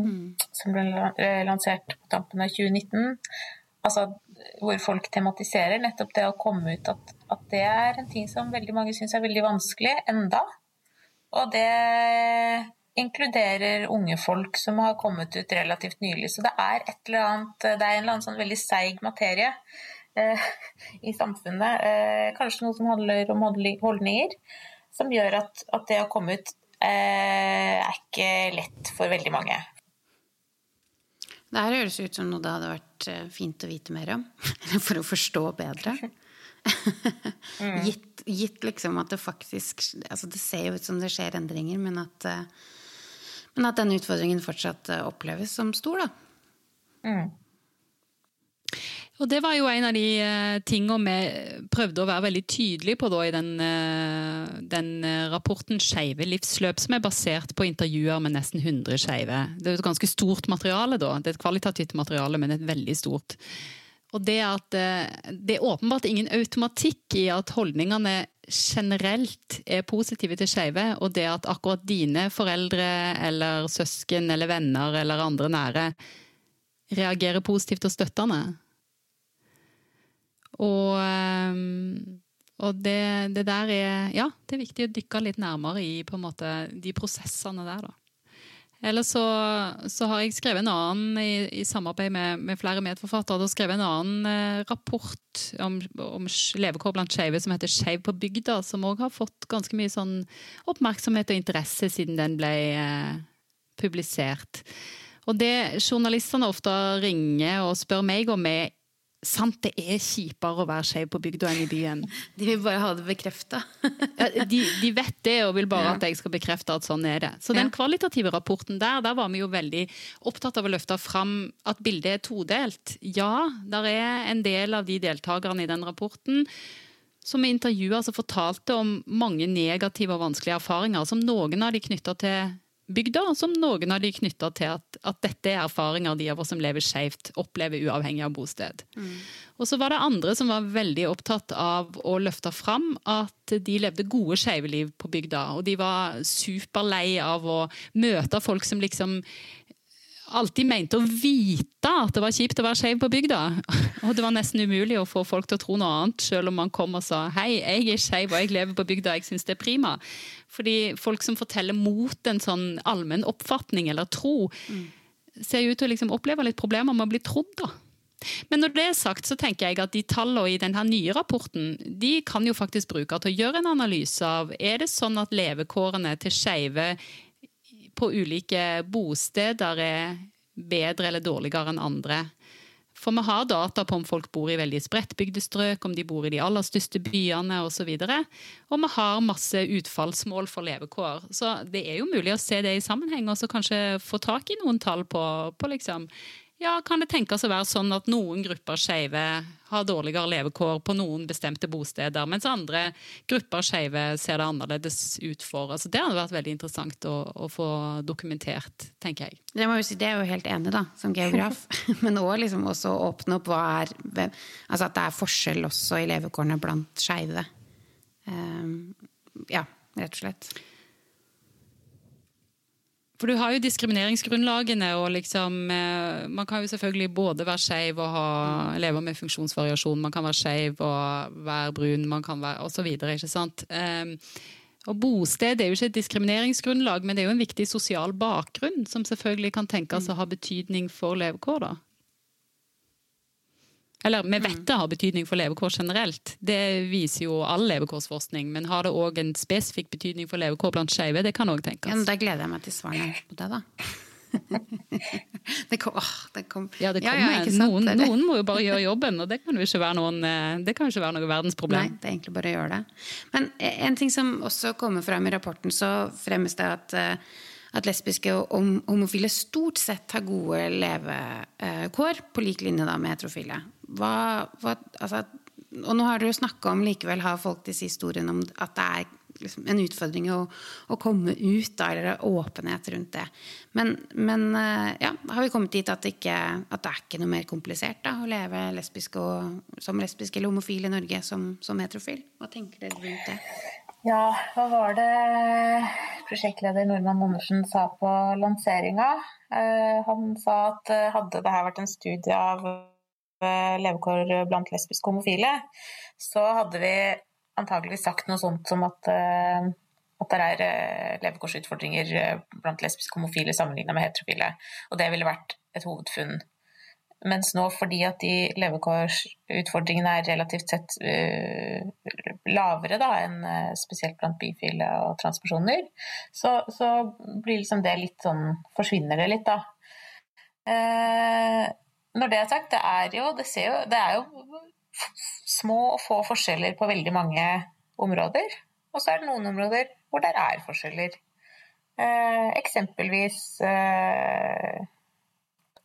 mm. som ble lansert på tampen av 2019, altså hvor folk tematiserer nettopp det å komme ut, at, at det er en ting som veldig mange syns er veldig vanskelig enda. Og det inkluderer unge folk som har kommet ut relativt nylig. Så det er, et eller annet, det er en eller annen sånn veldig seig materie eh, i samfunnet. Eh, kanskje noe som handler om holdninger, som gjør at, at det å komme ut eh, er ikke lett for veldig mange. Det her høres ut som noe det hadde vært eh, fint å vite mer om. For å forstå bedre. gitt, gitt, liksom at det faktisk altså Det ser jo ut som det skjer endringer, men at uh, men at den utfordringen fortsatt eh, oppleves som stor, da. Mm. Og Det var jo en av de uh, tingene vi prøvde å være veldig tydelige på da, i den, uh, den rapporten 'Skeive livsløp', som er basert på intervjuer med nesten 100 skeive. Det er et ganske stort materiale, da. Det er et kvalitativt materiale, men et veldig stort. Og det at uh, det er åpenbart ingen automatikk i at holdningene generelt er positive til skeive, og det at akkurat dine foreldre eller søsken eller venner eller andre nære reagerer positivt og støttende. Og, ehm, og det, det, der er Ja, det er viktig å dykke litt nærmere i måte, de prosessene der, da. Eller så, så, har jeg skrevet en annen i, i samarbeid med, med, flere medforfattere. skrevet en annen eh, rapport om, om levekår blant skeive som heter 'Skeiv på bygda', som òg har fått ganske mye sånn oppmerksomhet og interesse siden den ble eh, publisert. Og det journalistene ofte ringer og spør meg om, er Sant, det er kjipere å være skeiv på bygda enn i byen. De vil bare ha det bekrefta. de, de, vet det og vil bare ja. at jeg skal bekrefte at sånn er det. Så den kvalitative rapporten der, der var vi jo veldig opptatt av å løfte fram at bildet er todelt. Ja, der er en del av de deltakerne i den rapporten som i intervjuet altså fortalte om mange negative og vanskelige erfaringer, som noen av de knytta til bygda, som noen av de knytta til at, at, dette er erfaringer de av oss som lever skeivt, opplever uavhengig av bosted. Mm. Og så var det andre som var veldig opptatt av å løfte fram at de levde gode skeive liv på bygda. Og de var superlei av å møte folk som liksom alltid mente å vite at det var kjipt å være skeiv på bygda. Og det var nesten umulig å få folk til å tro noe annet, selv om man kom og sa hei, jeg er skeiv og jeg lever på bygda, jeg syns det er prima. Fordi folk som forteller mot en sånn allmenn oppfatning eller tro, ser ut til å liksom oppleve litt problemer med å bli trodd, da. Men når det er sagt, så tenker jeg at de tallene i denne nye rapporten de kan jo faktisk bruke til å gjøre en analyse av er det sånn at levekårene til skeive på ulike bosteder er bedre eller dårligere enn andre. For vi har data på om folk bor i veldig spredtbygde strøk, om de bor i de aller største byene osv. Og, så og vi har masse utfallsmål for levekår. Så det er jo mulig å se det i sammenheng og så kanskje få tak i noen tall på, på liksom ja, kan det tenkes å være sånn at noen grupper skeive har dårligere levekår på noen bestemte bosteder, mens andre grupper skeive ser det annerledes ut for. Altså, det hadde vært veldig interessant å, å, få dokumentert, tenker jeg. Det, si, det er jo helt enig da, som geograf. Men også, liksom, også åpne opp hva er Altså at det er forskjell også i levekårene blant skeive. Um, ja, rett og slett. For du har jo diskrimineringsgrunnlagene, og liksom eh, Man kan jo selvfølgelig både være skeiv og ha, leve med funksjonsvariasjon, man kan være skeiv og være brun, man kan være osv. Ikke sant. Um, og Bosted er jo ikke et diskrimineringsgrunnlag, men det er jo en viktig sosial bakgrunn som selvfølgelig kan tenkes å ha betydning for levekår. da. Eller vi vet det har betydning for levekår generelt, det viser jo all levekårsforskning. Men har det òg en spesifikk betydning for levekår blant skeive? Det kan òg tenkes. Ja, da gleder jeg meg til svarene på det, da. det kom, åh, det kom. Ja, det kommer. Ja, ja, noen, noen, må jo bare gjøre jobben, og det kan jo ikke være, noen, eh, det kan ikke være noe verdensproblem. Nei, det er egentlig bare å gjøre det. Men en ting som også kommer frem i rapporten, så fremmes det at uh, at lesbiske og homofile stort sett har gode levekår, på lik linje da med heterofile. Hva, hva, altså, og nå har dere jo snakka om likevel har folk disse historiene om at det er liksom en utfordring å, å, komme ut da, eller åpenhet rundt det. Men, men eh, ja, har vi kommet dit at det, ikke, at det er ikke noe mer komplisert da, å leve lesbisk og, som lesbisk eller homofil i Norge som, som heterofil? Hva tenker dere rundt det? Ja, hva var det prosjektleder Normann Andersen sa på lanseringa? Eh, han sa at eh, hadde det her vært en studie av eh, levekår blant lesbiske homofile, så hadde vi antagelig sagt noe sånt som at, at det er levekårsutfordringer blant lesbiske homofile sammenlignet med heterofile. Og det ville vært et hovedfunn mens nå, fordi at de levekårsutfordringene er relativt sett uh, lavere da, enn uh, spesielt blant bifile og transpersoner, så, så, blir liksom det litt sånn Forsvinner det litt, da. Uh, når det er sagt, det er jo det, jo det, er jo små og få forskjeller på veldig mange områder. Og så er det noen områder hvor det er forskjeller. eksempelvis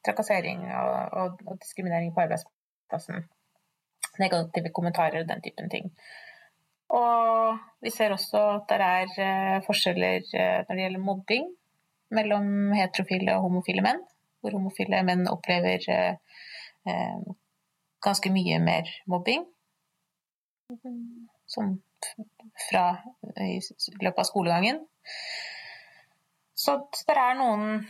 trakassering og, og, og, diskriminering på arbeidsplassen. Negative kommentarer og den typen ting. Og vi ser også at det er uh, forskjeller uh, når det gjelder mobbing mellom heterofile og homofile menn. Hvor homofile menn opplever uh, ganske mye mer mobbing. Som fra i løpet av skolegangen. Så det er noen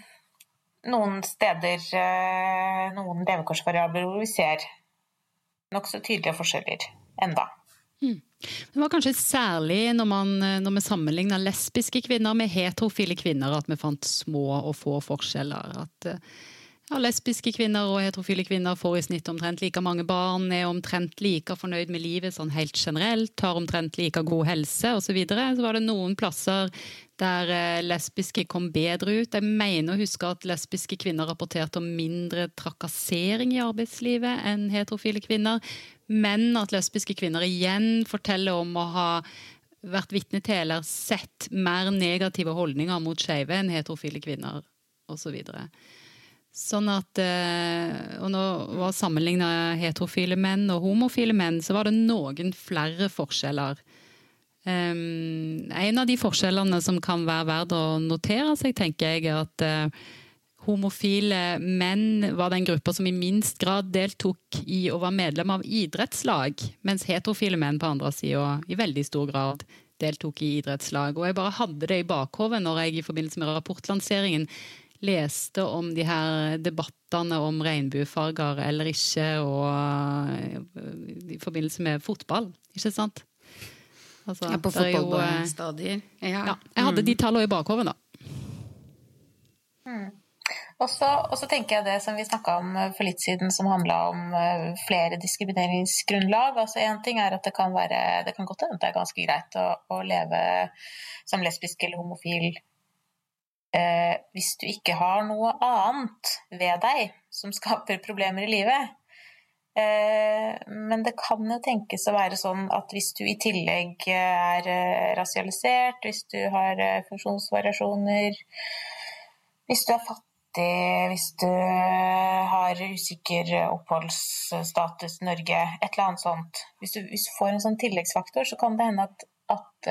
noen steder, eh, noen levekårsvariabler, hvor vi ser nokså tydelige forskjeller enda. Mm. Det var kanskje særlig når, man, når vi sammenligna lesbiske kvinner med heterofile kvinner, at vi fant små og få forskjeller. At eh, ja, lesbiske kvinner og heterofile kvinner får i snitt omtrent like mange barn, er omtrent like fornøyd med livet sånn helt generelt, har omtrent like god helse osv. Så, videre. så var det noen plasser der eh, lesbiske kom bedre ut. Jeg mener å huske at lesbiske kvinner rapporterte om mindre trakassering i arbeidslivet enn heterofile kvinner, men at lesbiske kvinner igjen forteller om å ha vært vitne til eller sett mer negative holdninger mot skeive enn heterofile kvinner osv. Sånn at, eh, og nå var sammenligna heterofile menn og homofile menn, så var det noen flere forskjeller. Um, en av de forskjellene som kan være verdt å notere seg, tenker jeg, er at uh, homofile menn var den gruppa som i minst grad deltok i å være medlem av idrettslag, mens heterofile menn på andre sida i veldig stor grad deltok i idrettslag. Og jeg bare hadde det i bakhovet når jeg i forbindelse med rapportlanseringen leste om de her debattene om regnbuefarger eller ikke, og eh, i forbindelse med fotball, ikke sant? Altså, ja, på fotballstadier. Eh, ja. ja. Jeg hadde de tallene i bakhodet, da. Mm. Og så tenker jeg det som vi snakka om eh, for litt siden, som handla om flere diskrimineringsgrunnlag. Altså Én ting er at det kan være Det kan godt hende det er ganske greit å, å leve som lesbisk eller homofil eh, hvis du ikke har noe annet ved deg som skaper problemer i livet. Eh, men det kan jo tenkes å være sånn at hvis du i tillegg er eh, rasialisert, hvis du har eh, funksjonsvariasjoner, hvis du er fattig hvis du har usikker oppholdsstatus Norge, et eller annet sånt. Hvis du, hvis du får en sånn tilleggsfaktor, så kan det hende at, at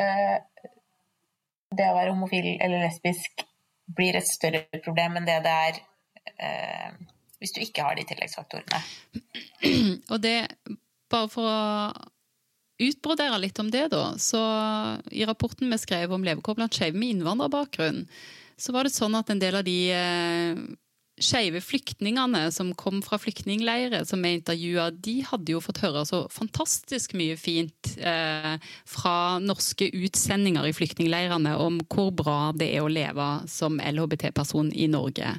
det å være homofil eller lesbisk blir et større problem enn det det er eh, hvis du ikke har de tilleggsfaktorene. Og det, bare for å utbrodere litt om det, da, så i rapporten vi skrev om levekår blant skeive med innvandrerbakgrunn, så var det sånn at en del av de eh, skeive flyktningene som kom fra flyktningleirer som jeg intervjua, de hadde jo fått høre så fantastisk mye fint eh, fra norske utsendinger i flyktningleirene om hvor bra det er å leve som LHBT-person i Norge,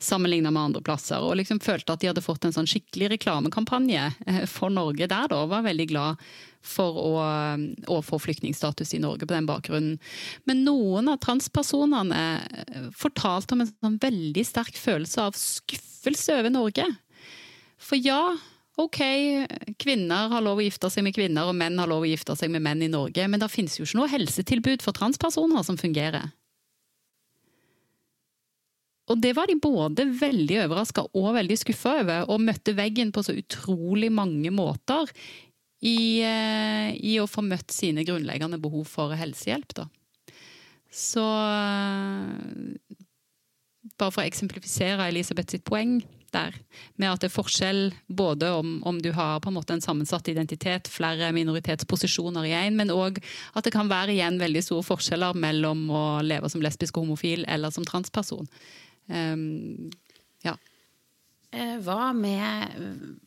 sammenlignet med andre plasser. Og liksom følte at de hadde fått en sånn skikkelig reklamekampanje eh, for Norge der, da. Var veldig glad for å, å, få flyktningstatus i Norge på den bakgrunnen. Men noen av transpersonene eh, fortalte om en sånn veldig sterk følelse av skuffelse over Norge. For ja, ok, kvinner har lov å gifte seg med kvinner, og menn har lov å gifte seg med menn i Norge, men det finnes jo ikke noe helsetilbud for transpersoner som fungerer. Og det var de både veldig overraska og veldig skuffa over, og møtte veggen på så utrolig mange måter i, eh, i, å få møtt sine grunnleggende behov for helsehjelp. Da. Så eh, Bare for å eksemplifisere Elisabeth sitt poeng der, med at det er forskjell både om, om du har på en måte en sammensatt identitet, flere minoritetsposisjoner i én, men òg at det kan være igjen veldig store forskjeller mellom å leve som lesbisk og homofil eller som transperson. Um, ja. Eh, hva med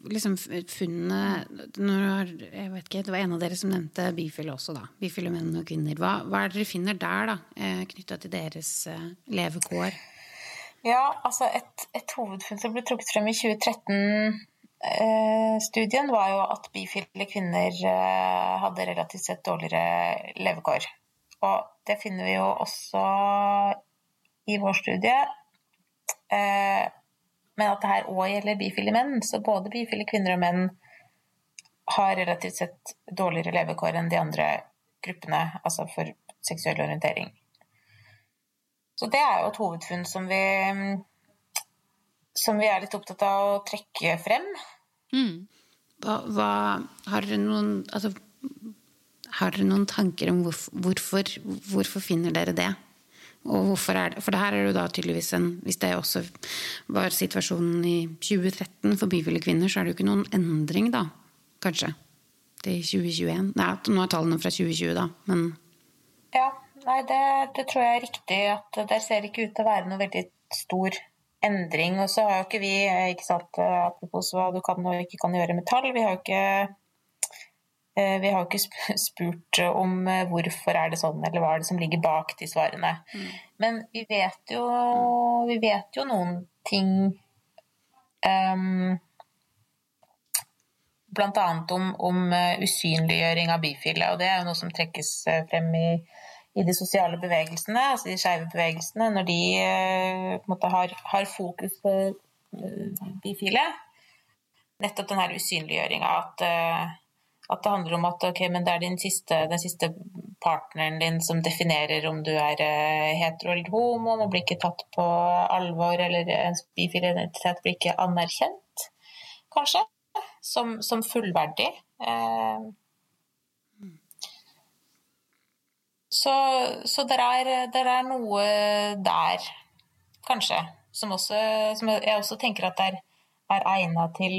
liksom, funnene når, Jeg vet ikke, Det var en av dere som nevnte bifile også, da. Bifile menn og kvinner. Hva, hva er det dere finner der, da, eh, knytta til deres eh, levekår? Ja, altså et, et, hovedfunn som ble trukket frem i 2013 studien var jo at bifile kvinner hadde relativt sett dårligere levekår. Og det finner vi jo også i vår studie men at det her òg gjelder bifile menn. Så både bifile kvinner og menn har relativt sett dårligere levekår enn de andre gruppene, altså for seksuell orientering. Så det er jo et hovedfunn som vi, som vi er litt opptatt av å trekke frem. Mm. Hva, hva, har, dere noen, altså, har dere noen tanker om hvorfor, hvorfor finner dere det? Og hvorfor er det? For det her er jo da tydeligvis en Hvis det også var situasjonen i 2013 for bifile kvinner, så er det jo ikke noen endring, da. Kanskje. Til 2021. Nei, nå er tallene fra 2020, da, men Ja, nei, det, det tror jeg er riktig. At der ser det ikke ut til å være noe veldig stor endring. Og så har jo ikke vi, ikke sant, apropos hva du kan og ikke kan gjøre med tall, vi har jo ikke Eh, vi har jo ikke spurt om eh, hvorfor er det sånn, eller hva er det som ligger bak de svarene. Mm. Men vi vet, jo, vi vet jo noen ting um, Bl.a. om, om eh, usynliggjøring av bifile. Og det er jo noe som trekkes frem i, i de sosiale bevegelsene, altså de skeive bevegelsene, når de måte, har, har, fokus på bifile. Nettopp den her usynliggjøringa at uh, at det handler om at okay, det er siste, den siste partneren din som definerer om du er uh, hetero eller homo, man blir ikke tatt på alvor, eller ens bifil identitet blir ikke anerkjent, kanskje, som, som fullverdig. Uh, så, så det er, er, noe der, kanskje, som, også, som jeg også tenker at er, er egna til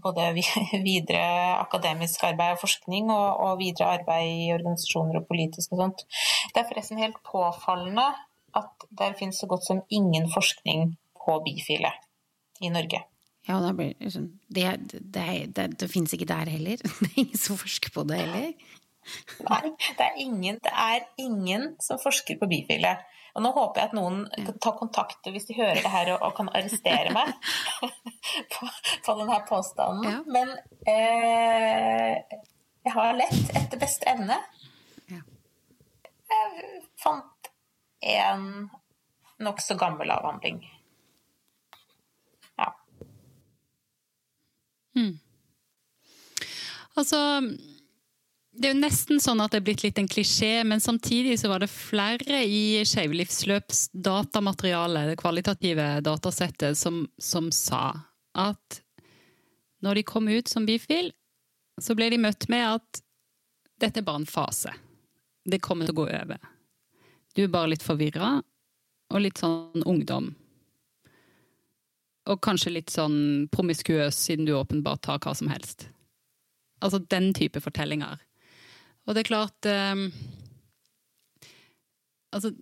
både videre akademisk arbeid og forskning, og, og, videre arbeid i organisasjoner og politisk og sånt. Det er forresten helt påfallende at det finnes så godt som ingen forskning på bifile i Norge. Ja, det, blir, det, det, det, det finnes ikke der heller. Det er ingen som forsker på det heller. Nei, det er ingen, det er ingen som forsker på bifile. Og nå håper jeg at noen kan ta kontakt hvis de hører det her og, og kan arrestere meg på, på denne påstanden. Ja. Men eh, jeg har lett etter beste evne. Ja. Jeg fant en nokså gammel avhandling. Ja. Hmm. Altså det er jo nesten sånn at det er blitt litt en klisjé, men samtidig så var det flere i Skeivlivsløps datamateriale, det kvalitative datasettet, som, som, sa at når de kom ut som bifil, så ble de møtt med at dette er bare en fase. Det kommer til å gå over. Du er bare litt forvirra, og litt sånn ungdom. Og kanskje litt sånn promiskuøs, siden du åpenbart tar hva som helst. Altså den type fortellinger. Og det er klart eh, Altså,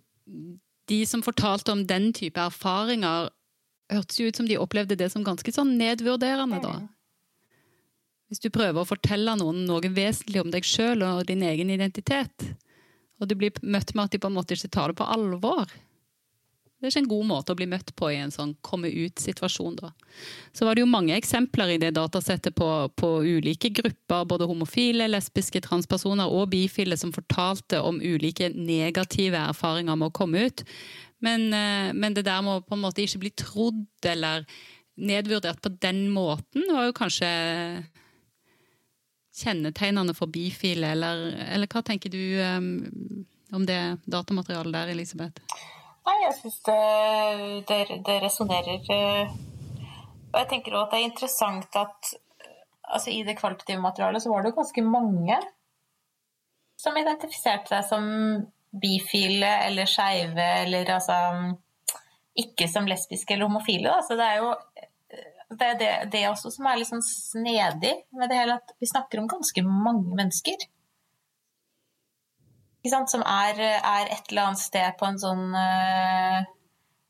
de som fortalte om den type erfaringer, hørtes jo ut som de opplevde det som ganske sånn nedvurderende, da. Hvis du prøver å fortelle noen noe vesentlig om deg sjøl og din egen identitet, og du blir møtt med at de på en måte ikke tar det på alvor, det er ikke en god måte å bli møtt på i en sånn komme ut-situasjon. Så var det jo mange eksempler i det datasettet på, på, ulike grupper, både homofile, lesbiske, transpersoner og bifile, som fortalte om ulike negative erfaringer med å komme ut. Men, eh, men det der med å på en måte ikke bli trodd eller nedvurdert på den måten, var jo kanskje kjennetegnende for bifile, eller, eller hva tenker du um, om det datamaterialet der, Elisabeth? Nei, jeg syns det, det, det resonnerer. Eh, og jeg tenker òg at det er interessant at altså, i det kvalitative materialet så var det jo ganske mange som identifiserte seg som bifile eller skeive eller altså ikke som lesbiske eller homofile. Da. Så det er jo det, det, det også som er litt sånn snedig med det hele, at vi snakker om ganske mange mennesker som er, er, et eller annet sted på en sånn uh,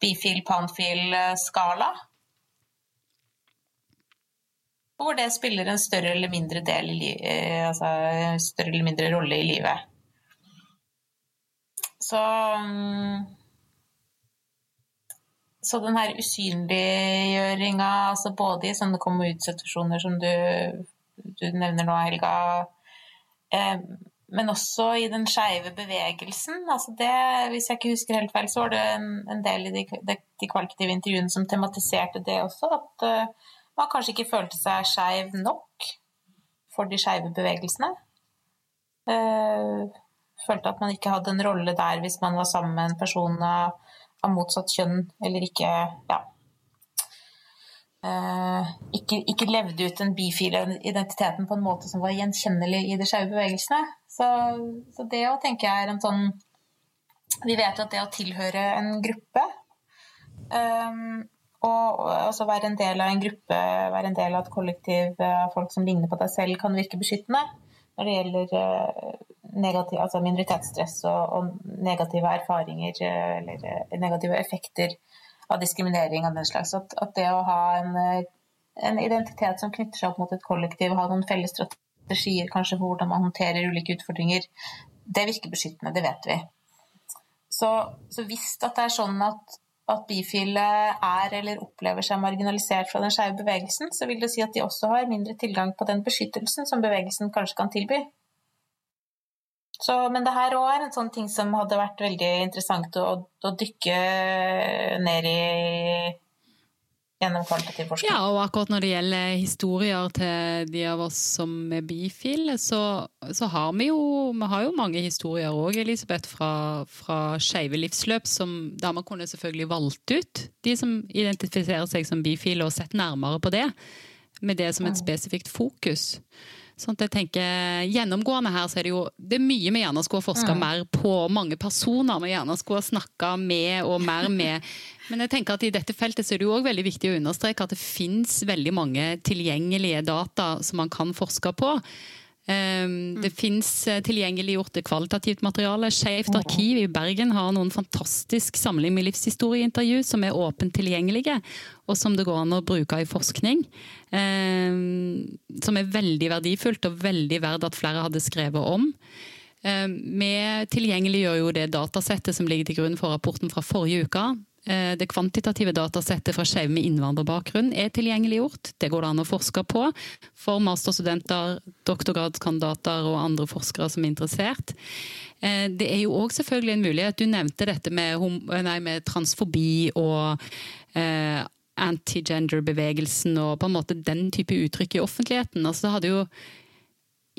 bifil-panfil-skala. Hvor det spiller en større eller mindre, del uh, altså, større eller mindre rolle i livet. Så um, Så den her usynliggjøringa, altså både i sånne komme ut-situasjoner som du, du, nevner nå, Helga, um, men også i den skeive bevegelsen. Altså det, hvis jeg ikke husker helt feil, så var det en, en del i de, de, de, kvalitative intervjuene som tematiserte det også. At uh, man kanskje ikke følte seg skeiv nok for de skeive bevegelsene. Uh, følte at man ikke hadde en rolle der hvis man var sammen med en person av, av motsatt kjønn eller ikke ja, Uh, ikke, ikke, levde ut den bifile identiteten på en måte som var gjenkjennelig i de skeive bevegelsene. Så, så det å tenke er en sånn Vi vet at det å tilhøre en gruppe um, og, også være en del av en gruppe, være en del av et kollektiv av folk som ligner på deg selv, kan virke beskyttende når det gjelder uh, negativ, altså minoritetsstress og, og, negative erfaringer uh, eller negative effekter av diskriminering av den slags. At, at det å ha en, en, identitet som knytter seg opp mot et kollektiv, ha noen felles strategier kanskje for hvordan man håndterer ulike utfordringer, det virker beskyttende, det vet vi. Så, så hvis det er sånn at, at bifile er eller opplever seg marginalisert fra den skeive bevegelsen, så vil det si at de også har mindre tilgang på den beskyttelsen som bevegelsen kanskje kan tilby. Så, men det her òg er en sånn ting som hadde vært veldig interessant å, å dykke ned i gjennom kvalitativ forskning. Ja, og akkurat når det gjelder historier til de av oss som er bifile, så, så har vi jo, vi har jo mange historier òg, Elisabeth, fra, fra skeive livsløp, som, der man kunne selvfølgelig valgt ut de som identifiserer seg som bifile, og sett nærmere på det, med det som et spesifikt fokus. Sånn at jeg tenker, Gjennomgående her så er det jo det er mye vi gjerne skulle ha forska mm. mer på. Mange personer vi gjerne skulle ha snakka med og mer med. Men jeg tenker at i dette feltet så er det jo også veldig viktig å understreke at det finnes veldig mange tilgjengelige data som man kan forske på. Det mm. fins eh, tilgjengeliggjort kvalitativt materiale. Skeivt arkiv i Bergen har noen fantastisk samling med livshistorieintervju som er åpent tilgjengelige, og som det går an å bruke i forskning. Um, som er veldig verdifullt og veldig verdt at flere hadde skrevet om. Um, vi tilgjengeliggjør jo det datasettet som ligger til grunn for rapporten fra forrige uke. Eh, det kvantitative datasettet fra skeive med innvandrerbakgrunn er tilgjengeliggjort. Det går det an å forske på for masterstudenter, doktorgradskandidater og andre forskere som er interessert. Eh, det er jo òg selvfølgelig en mulighet. Du nevnte dette med, nei, med transfobi og eh, anti-gender-bevegelsen og på en måte den type uttrykk i offentligheten. Altså, det hadde jo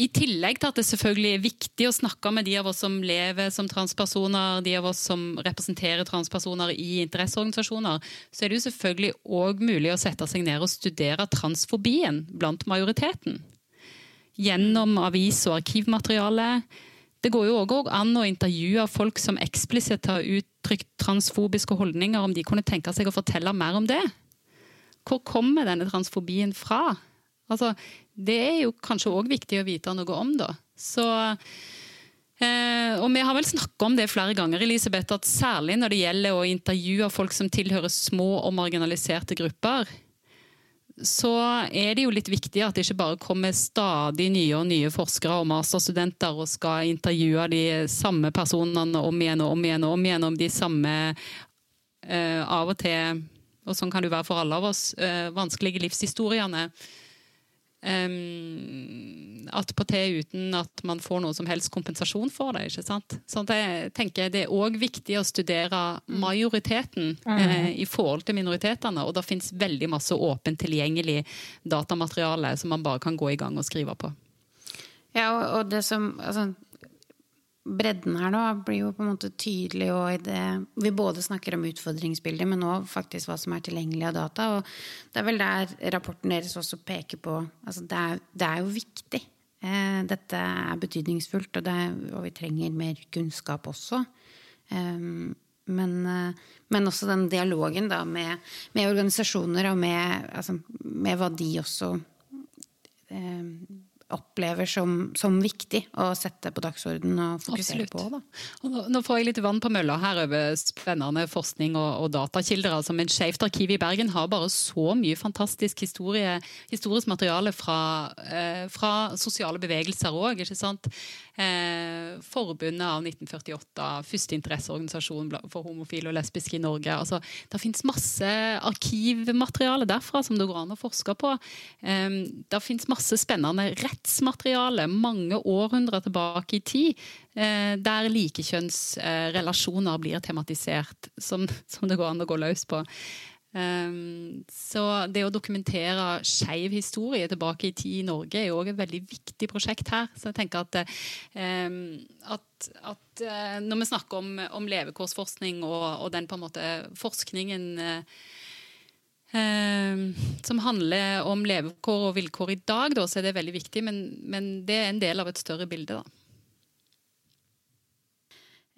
I tillegg til at det selvfølgelig er viktig å snakke med de av oss som lever som transpersoner, de av oss som representerer transpersoner i interesseorganisasjoner, så er det jo selvfølgelig òg mulig å sette seg ned og studere transfobien blant majoriteten. Gjennom avis- og arkivmateriale. Det går jo òg an å intervjue folk som eksplisitt har uttrykt transfobiske holdninger, om de kunne tenke seg å fortelle mer om det. Hvor kommer denne transfobien fra? Altså, det er jo kanskje òg viktig å vite noe om, da. Så eh, og vi har vel snakka om det flere ganger, Elisabeth, at særlig når det gjelder å intervjue folk som tilhører små og marginaliserte grupper, så er det jo litt viktig at det ikke bare kommer stadig nye og nye forskere og masterstudenter og skal intervjue de samme personene om igjen og om igjen og om igjen om de samme eh, av og til, og sånn kan det være for alle av oss, eh, vanskelige livshistoriene. Um, Attpåtil uten at man får noe som helst kompensasjon for det. ikke sant? Så jeg tenker Det er òg viktig å studere majoriteten mm. eh, i forhold til minoritetene. Og det fins veldig masse åpent tilgjengelig datamateriale som man bare kan gå i gang og skrive på. Ja, og, og det som altså, bredden her nå blir jo på en måte tydelig i det Vi både snakker om utfordringsbilder, men òg faktisk hva som er tilgjengelig av data. Og det er vel der rapporten deres også peker på altså det, er, det er jo viktig. Eh, dette er betydningsfullt, og, det, og, vi trenger mer kunnskap også. Um, men, eh, men, også den dialogen da, med, med organisasjoner og med, altså, med, hva de også eh, opplever som, som, viktig å sette på dagsordenen og fokusere Absolutt. på. Da. Nå får jeg litt vann på mølla her over spennende forskning og, og datakilder. altså, Men Skeivt arkiv i Bergen har bare så mye fantastisk historie, historisk materiale fra, eh, fra sosiale bevegelser òg. Eh, forbundet av 1948, første interesseorganisasjon for homofile og lesbiske i Norge. altså Det fins masse arkivmateriale derfra som det går an å forske på. Eh, det fins masse spennende rett rettsmateriale mange århundrer tilbake i tid, eh, der likekjønnsrelasjoner blir tematisert, som, som, det går an å gå løs på. Um, så det å dokumentere skeiv historie tilbake i tid i Norge er jo òg et veldig viktig prosjekt her. Så jeg tenker at, um, at, at uh, når vi snakker om, om levekårsforskning og, og, den på en måte forskningen uh, Eh, som handler om levekår og vilkår i dag, da, så er det veldig viktig. Men, men, det er en del av et større bilde. da.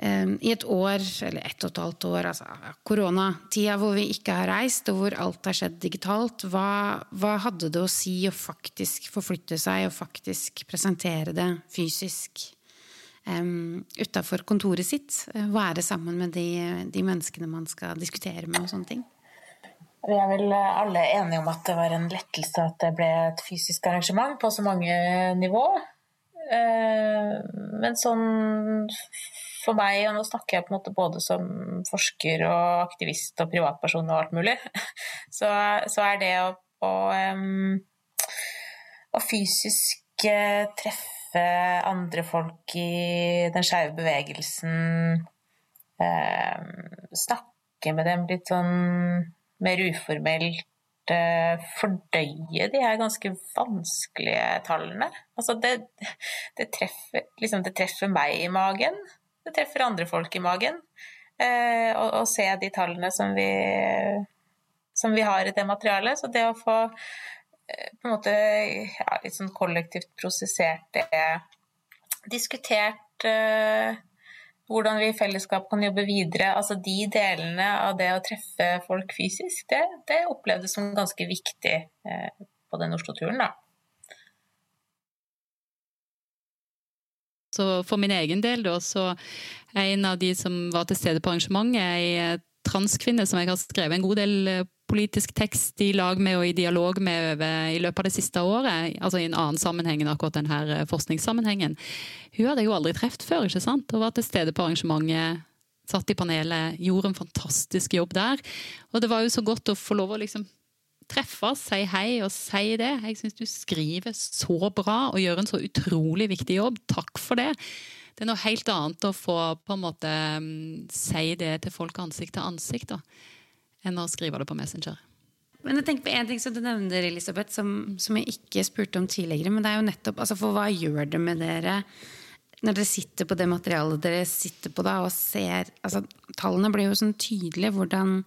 I et år, eller ett og et halvt år, altså koronatida hvor vi ikke har reist, og hvor alt har skjedd digitalt, hva, hva hadde det å si å faktisk forflytte seg og faktisk presentere det fysisk um, utafor kontoret sitt? Være sammen med de, de menneskene man skal diskutere med og sånne ting? Vi er vel alle enige om at det var en lettelse at det ble et fysisk arrangement på så mange nivå. Eh, men sånn for meg, og nå snakker jeg på en måte både som forsker og aktivist og privatperson og alt mulig, så, så er det å, å, å fysisk eh, treffe andre folk i den skeive bevegelsen, snakke med dem litt sånn mer uformelt eh, fordøye de her ganske vanskelige tallene. Altså det, det, treffer, liksom det, treffer, meg i magen, det treffer andre folk i magen. Eh, å, se de tallene som vi, som vi, har i det materialet. Så det å få eh, på en måte ja, litt sånn kollektivt prosessert det, diskutert eh, hvordan vi i fellesskap kan jobbe videre. Altså de delene av det å treffe folk fysisk, det, det opplevdes som ganske viktig eh, på den Oslo-turen, da. Så for min egen del, da, så er en av de som var til stede på arrangementet, ei transkvinne som jeg har skrevet en god del eh, politisk tekst i lag med og i dialog med i løpet av det siste året, altså i en annen sammenheng enn akkurat denne eh, forskningssammenhengen. Hun hadde jeg jo aldri truffet før, ikke sant? og var til stede på arrangementet. Satt i panelet, gjorde en fantastisk jobb der. Og det var jo så godt å få lov å liksom treffe, si hei og si det. Jeg syns du skriver så bra og gjør en så utrolig viktig jobb. Takk for det. Det er noe helt annet å få på en måte mm, si det til folk ansikt til ansikt. da enn å skrive det på Messenger. Men jeg tenker på en ting som du nevner, Elisabeth, som, som, jeg ikke spurte om tidligere. Men det er jo nettopp altså For hva gjør det med dere når dere sitter på det materialet dere sitter på da, og ser altså, Tallene blir jo sånn tydelige hvordan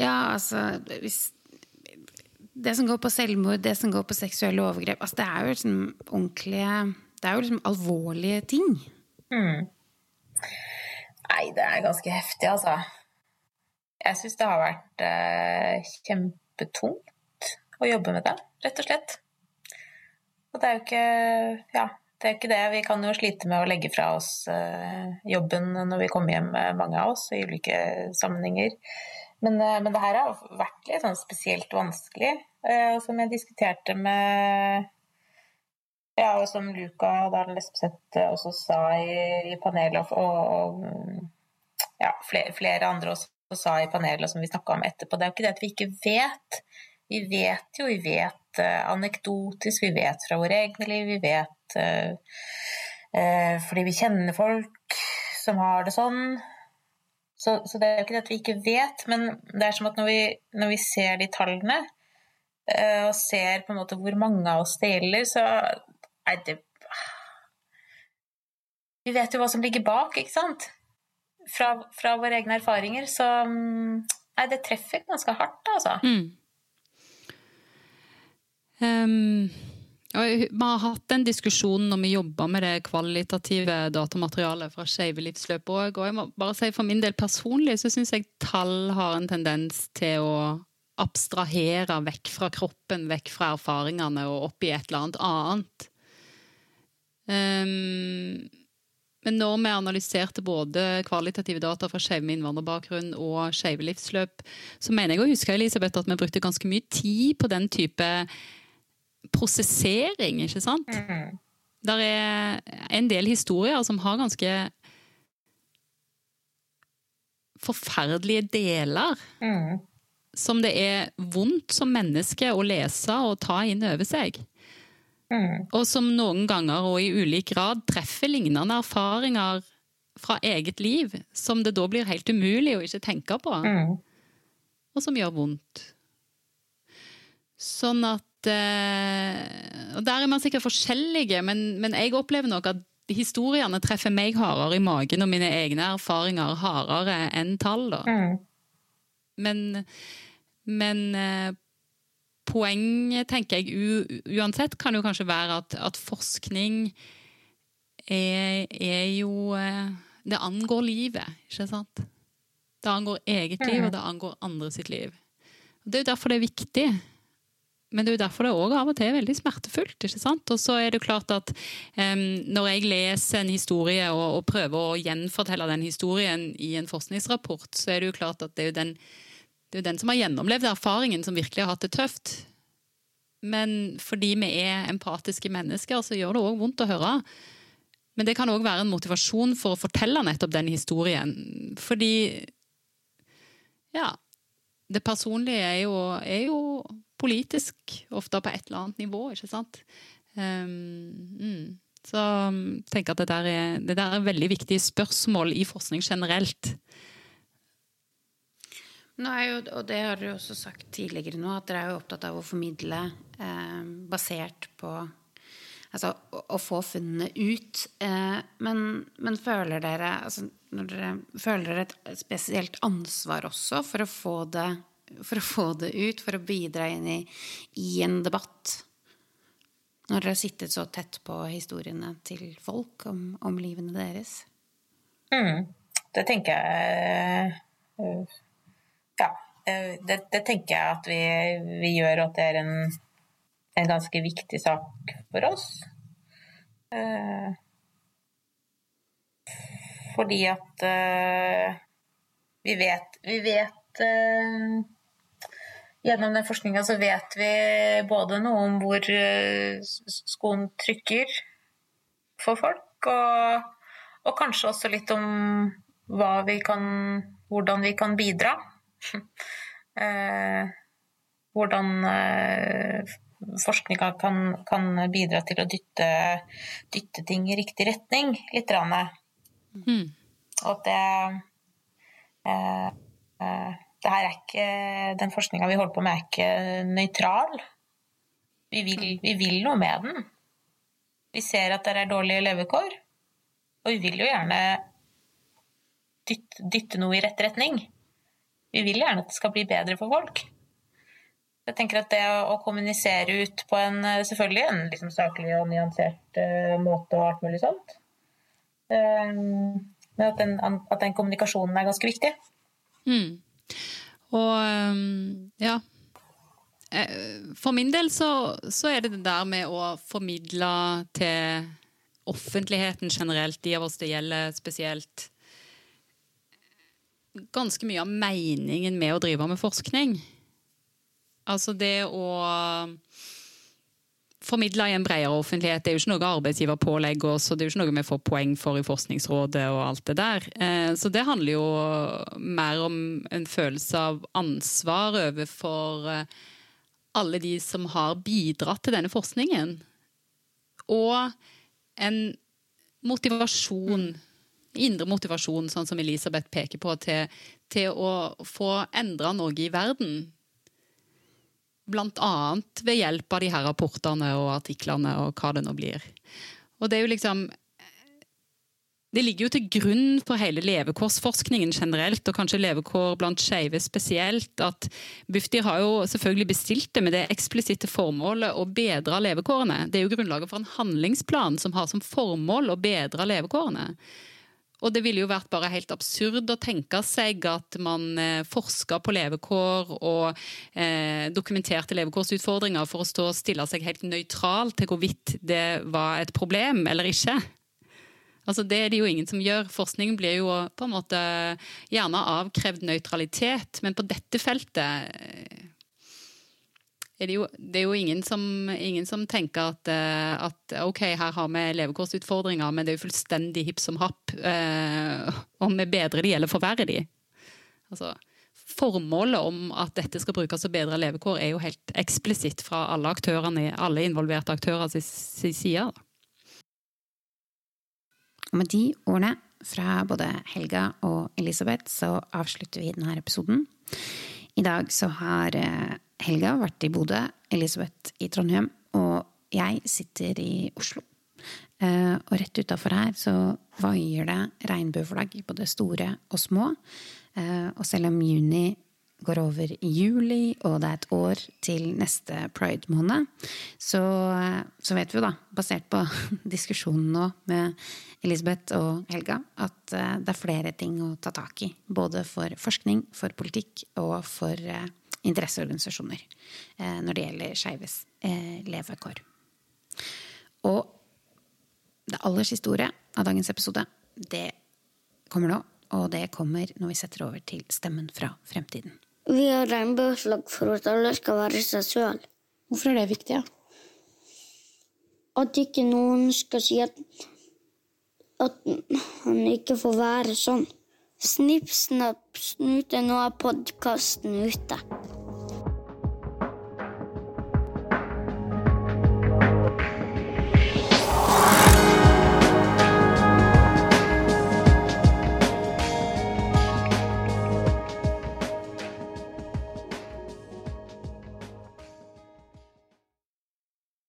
Ja, altså hvis, Det som går på selvmord, det som går på seksuelle overgrep altså, Det er jo liksom ordentlige Det er jo liksom alvorlige ting. Mm. Nei, det er ganske heftig, altså. Jeg syns det har vært eh, kjempetungt å jobbe med det, rett og slett. Og det er jo ikke Ja, det er ikke det. Vi kan jo slite med å legge fra oss eh, jobben når vi kommer hjem, eh, mange av oss, i ulike sammenhenger. Men, eh, men det her har vært litt sånn spesielt vanskelig. Eh, som jeg diskuterte med ja, og som Luca Dahl Espeseth også sa i, i panelet, og, og ja, flere, flere, andre også sa i panelet, som vi snakka om etterpå, det er jo ikke det at vi ikke vet. Vi vet jo, vi vet uh, anekdotisk, vi vet fra våre egne liv, vi vet uh, uh, fordi vi kjenner folk som har det sånn. Så, så, det er jo ikke det at vi ikke vet, men det er som at når vi, når vi ser de tallene, og ser på en måte hvor mange av oss det gjelder, så er det Vi vet jo hva som ligger bak, ikke sant? Fra, fra våre egne erfaringer. Så mm, Nei, det treffer ganske hardt, altså. Mm. Um, vi har hatt den diskusjonen når vi jobber med det kvalitative datamaterialet fra Skeive livsløp òg. Og jeg må bare si for min del personlig så syns jeg tall har en tendens til å abstrahere vekk fra kroppen, vekk fra erfaringene og opp i et eller annet annet. Um, men når vi analyserte både kvalitative data fra skeive med innvandrerbakgrunn og skeive livsløp, så mener jeg å huske Elisabeth, at vi brukte ganske mye tid på den type prosessering, ikke sant? Mm. Der er en del historier som har ganske forferdelige deler. Mm. Som det er vondt som menneske å lese og ta inn over seg. Mm. Og som noen ganger og i ulik grad treffer lignende erfaringer fra eget liv, som det da blir helt umulig å ikke tenke på, mm. og som gjør vondt. Sånn at eh, Og der er man sikkert forskjellige, men, men jeg opplever nok at historiene treffer meg hardere i magen og mine egne erfaringer hardere enn tall, da. Mm. Men, men eh, poenget, tenker jeg, uansett, kan jo kanskje være at, at forskning er, er, jo eh, Det angår livet, ikke sant? Det angår eget liv, og det angår andre sitt liv. Det er jo derfor det er viktig. Men det er jo derfor det òg av og til er veldig smertefullt. ikke sant? Og så er det klart at um, når jeg leser en historie og, og, prøver å gjenfortelle den historien i en forskningsrapport, så er det jo klart at det er jo den det er jo den som har gjennomlevd erfaringen, som virkelig har hatt det tøft. Men fordi vi er empatiske mennesker, så gjør det òg vondt å høre. Men det kan òg være en motivasjon for å fortelle nettopp den historien. Fordi ja. Det personlige er jo, er jo politisk, ofte på et eller annet nivå, ikke sant. Um, mm. Så jeg tenker at det der, er, det der er veldig viktige spørsmål i forskning generelt. Jo, og det har dere også sagt tidligere nå, at dere er jo opptatt av å formidle eh, basert på Altså å, å få funnene ut. Eh, men, men, føler dere altså, dere, føler dere et spesielt ansvar også for å få det, for å få det ut, for å bidra inn i, i en debatt? Når dere har sittet så tett på historiene til folk om, om livene deres? Mm, det tenker jeg uh ja, eh, det, det, tenker jeg at vi, vi, gjør, at det er en, en ganske viktig sak for oss. Eh, fordi at eh, vi vet, vi vet Gjennom den forskninga så vet vi både noe om hvor skoen trykker for folk, og, og kanskje også litt om vi kan, hvordan vi kan bidra. Eh, hvordan eh, forskninga kan, kan, bidra til å dytte, dytte, ting i riktig retning, litt. Mm. Og at det eh, det her er ikke, den forskninga vi holder på med, er ikke nøytral. Vi vil, vi vil noe med den. Vi ser at det er dårlige levekår, og vi vil jo gjerne dytte, dytte noe i rett retning. Vi vil gjerne at det skal bli bedre for folk. Jeg tenker at det å kommunisere ut på en selvfølgelig en liksom saklig og nyansert uh, måte og alt mulig sånt uh, Men at den, at den, kommunikasjonen er ganske viktig. Mm. Og um, ja For min del så, så, er det det der med å formidle til offentligheten generelt, de av oss det gjelder spesielt, ganske mye av meningen med å drive med forskning. Altså det å formidle i en bredere offentlighet. Det er jo ikke noe arbeidsgiver pålegger oss, og det er jo ikke noe vi får poeng for i Forskningsrådet og alt det der. Eh, så det handler jo mer om en følelse av ansvar overfor eh, alle de som har bidratt til denne forskningen. Og en motivasjon, indre motivasjon, sånn som Elisabeth peker på, til, til å få endra noe i verden Blant annet ved hjelp av de her rapportene og artiklene og hva det nå blir. Og det er jo liksom det ligger jo til grunn for hele levekårsforskningen generelt, og kanskje levekår blant skeive spesielt, at Bufdir har jo selvfølgelig bestilt det med det eksplisitte formålet å bedre levekårene. Det er jo grunnlaget for en handlingsplan som har som formål å bedre levekårene. Og det ville jo vært bare helt absurd å tenke seg at man eh, forska på levekår og eh, dokumenterte levekårsutfordringer for å stå og stille seg helt nøytral til hvorvidt det var et problem eller ikke. Altså Det er det jo ingen som gjør. Forskning blir jo på en måte gjerne avkrevd nøytralitet, men på dette feltet eh, er det, jo, det er jo ingen som, ingen som tenker at, uh, at, ok, her har vi levekårsutfordringer, men det er jo fullstendig hipp som happ eh, om vi bedrer de eller forverrer de. Altså, formålet om at dette skal brukes til bedre levekår, er jo helt eksplisitt fra alle aktørene, alle involverte aktører sin side. Og med de ordene fra både Helga og Elisabeth så avslutter vi denne episoden. I dag så har uh, Helga har vært i Bodø, Elisabeth i Trondheim, og jeg sitter i Oslo. Uh, og rett utafor her så vaier det regnbueflagg, både store og små. Uh, og selv om juni går over i juli, og det er et år til neste pride-måned, så, så, vet vi jo, da, basert på diskusjonen nå med Elisabeth og Helga, at uh, det er flere ting å ta tak i. Både for forskning, for politikk og for interesseorganisasjoner eh, når det gjelder skeives eh, levekår. Og det aller siste ordet av dagens episode, det kommer nå. Og det kommer når vi setter over til Stemmen fra fremtiden. Vi har regnbueslag for at alle skal være seg sjøl. Hvorfor er det viktig? Ja? At ikke noen skal si at, at han ikke får være sånn. Snipp, snapp, snute, nå er podkasten ute.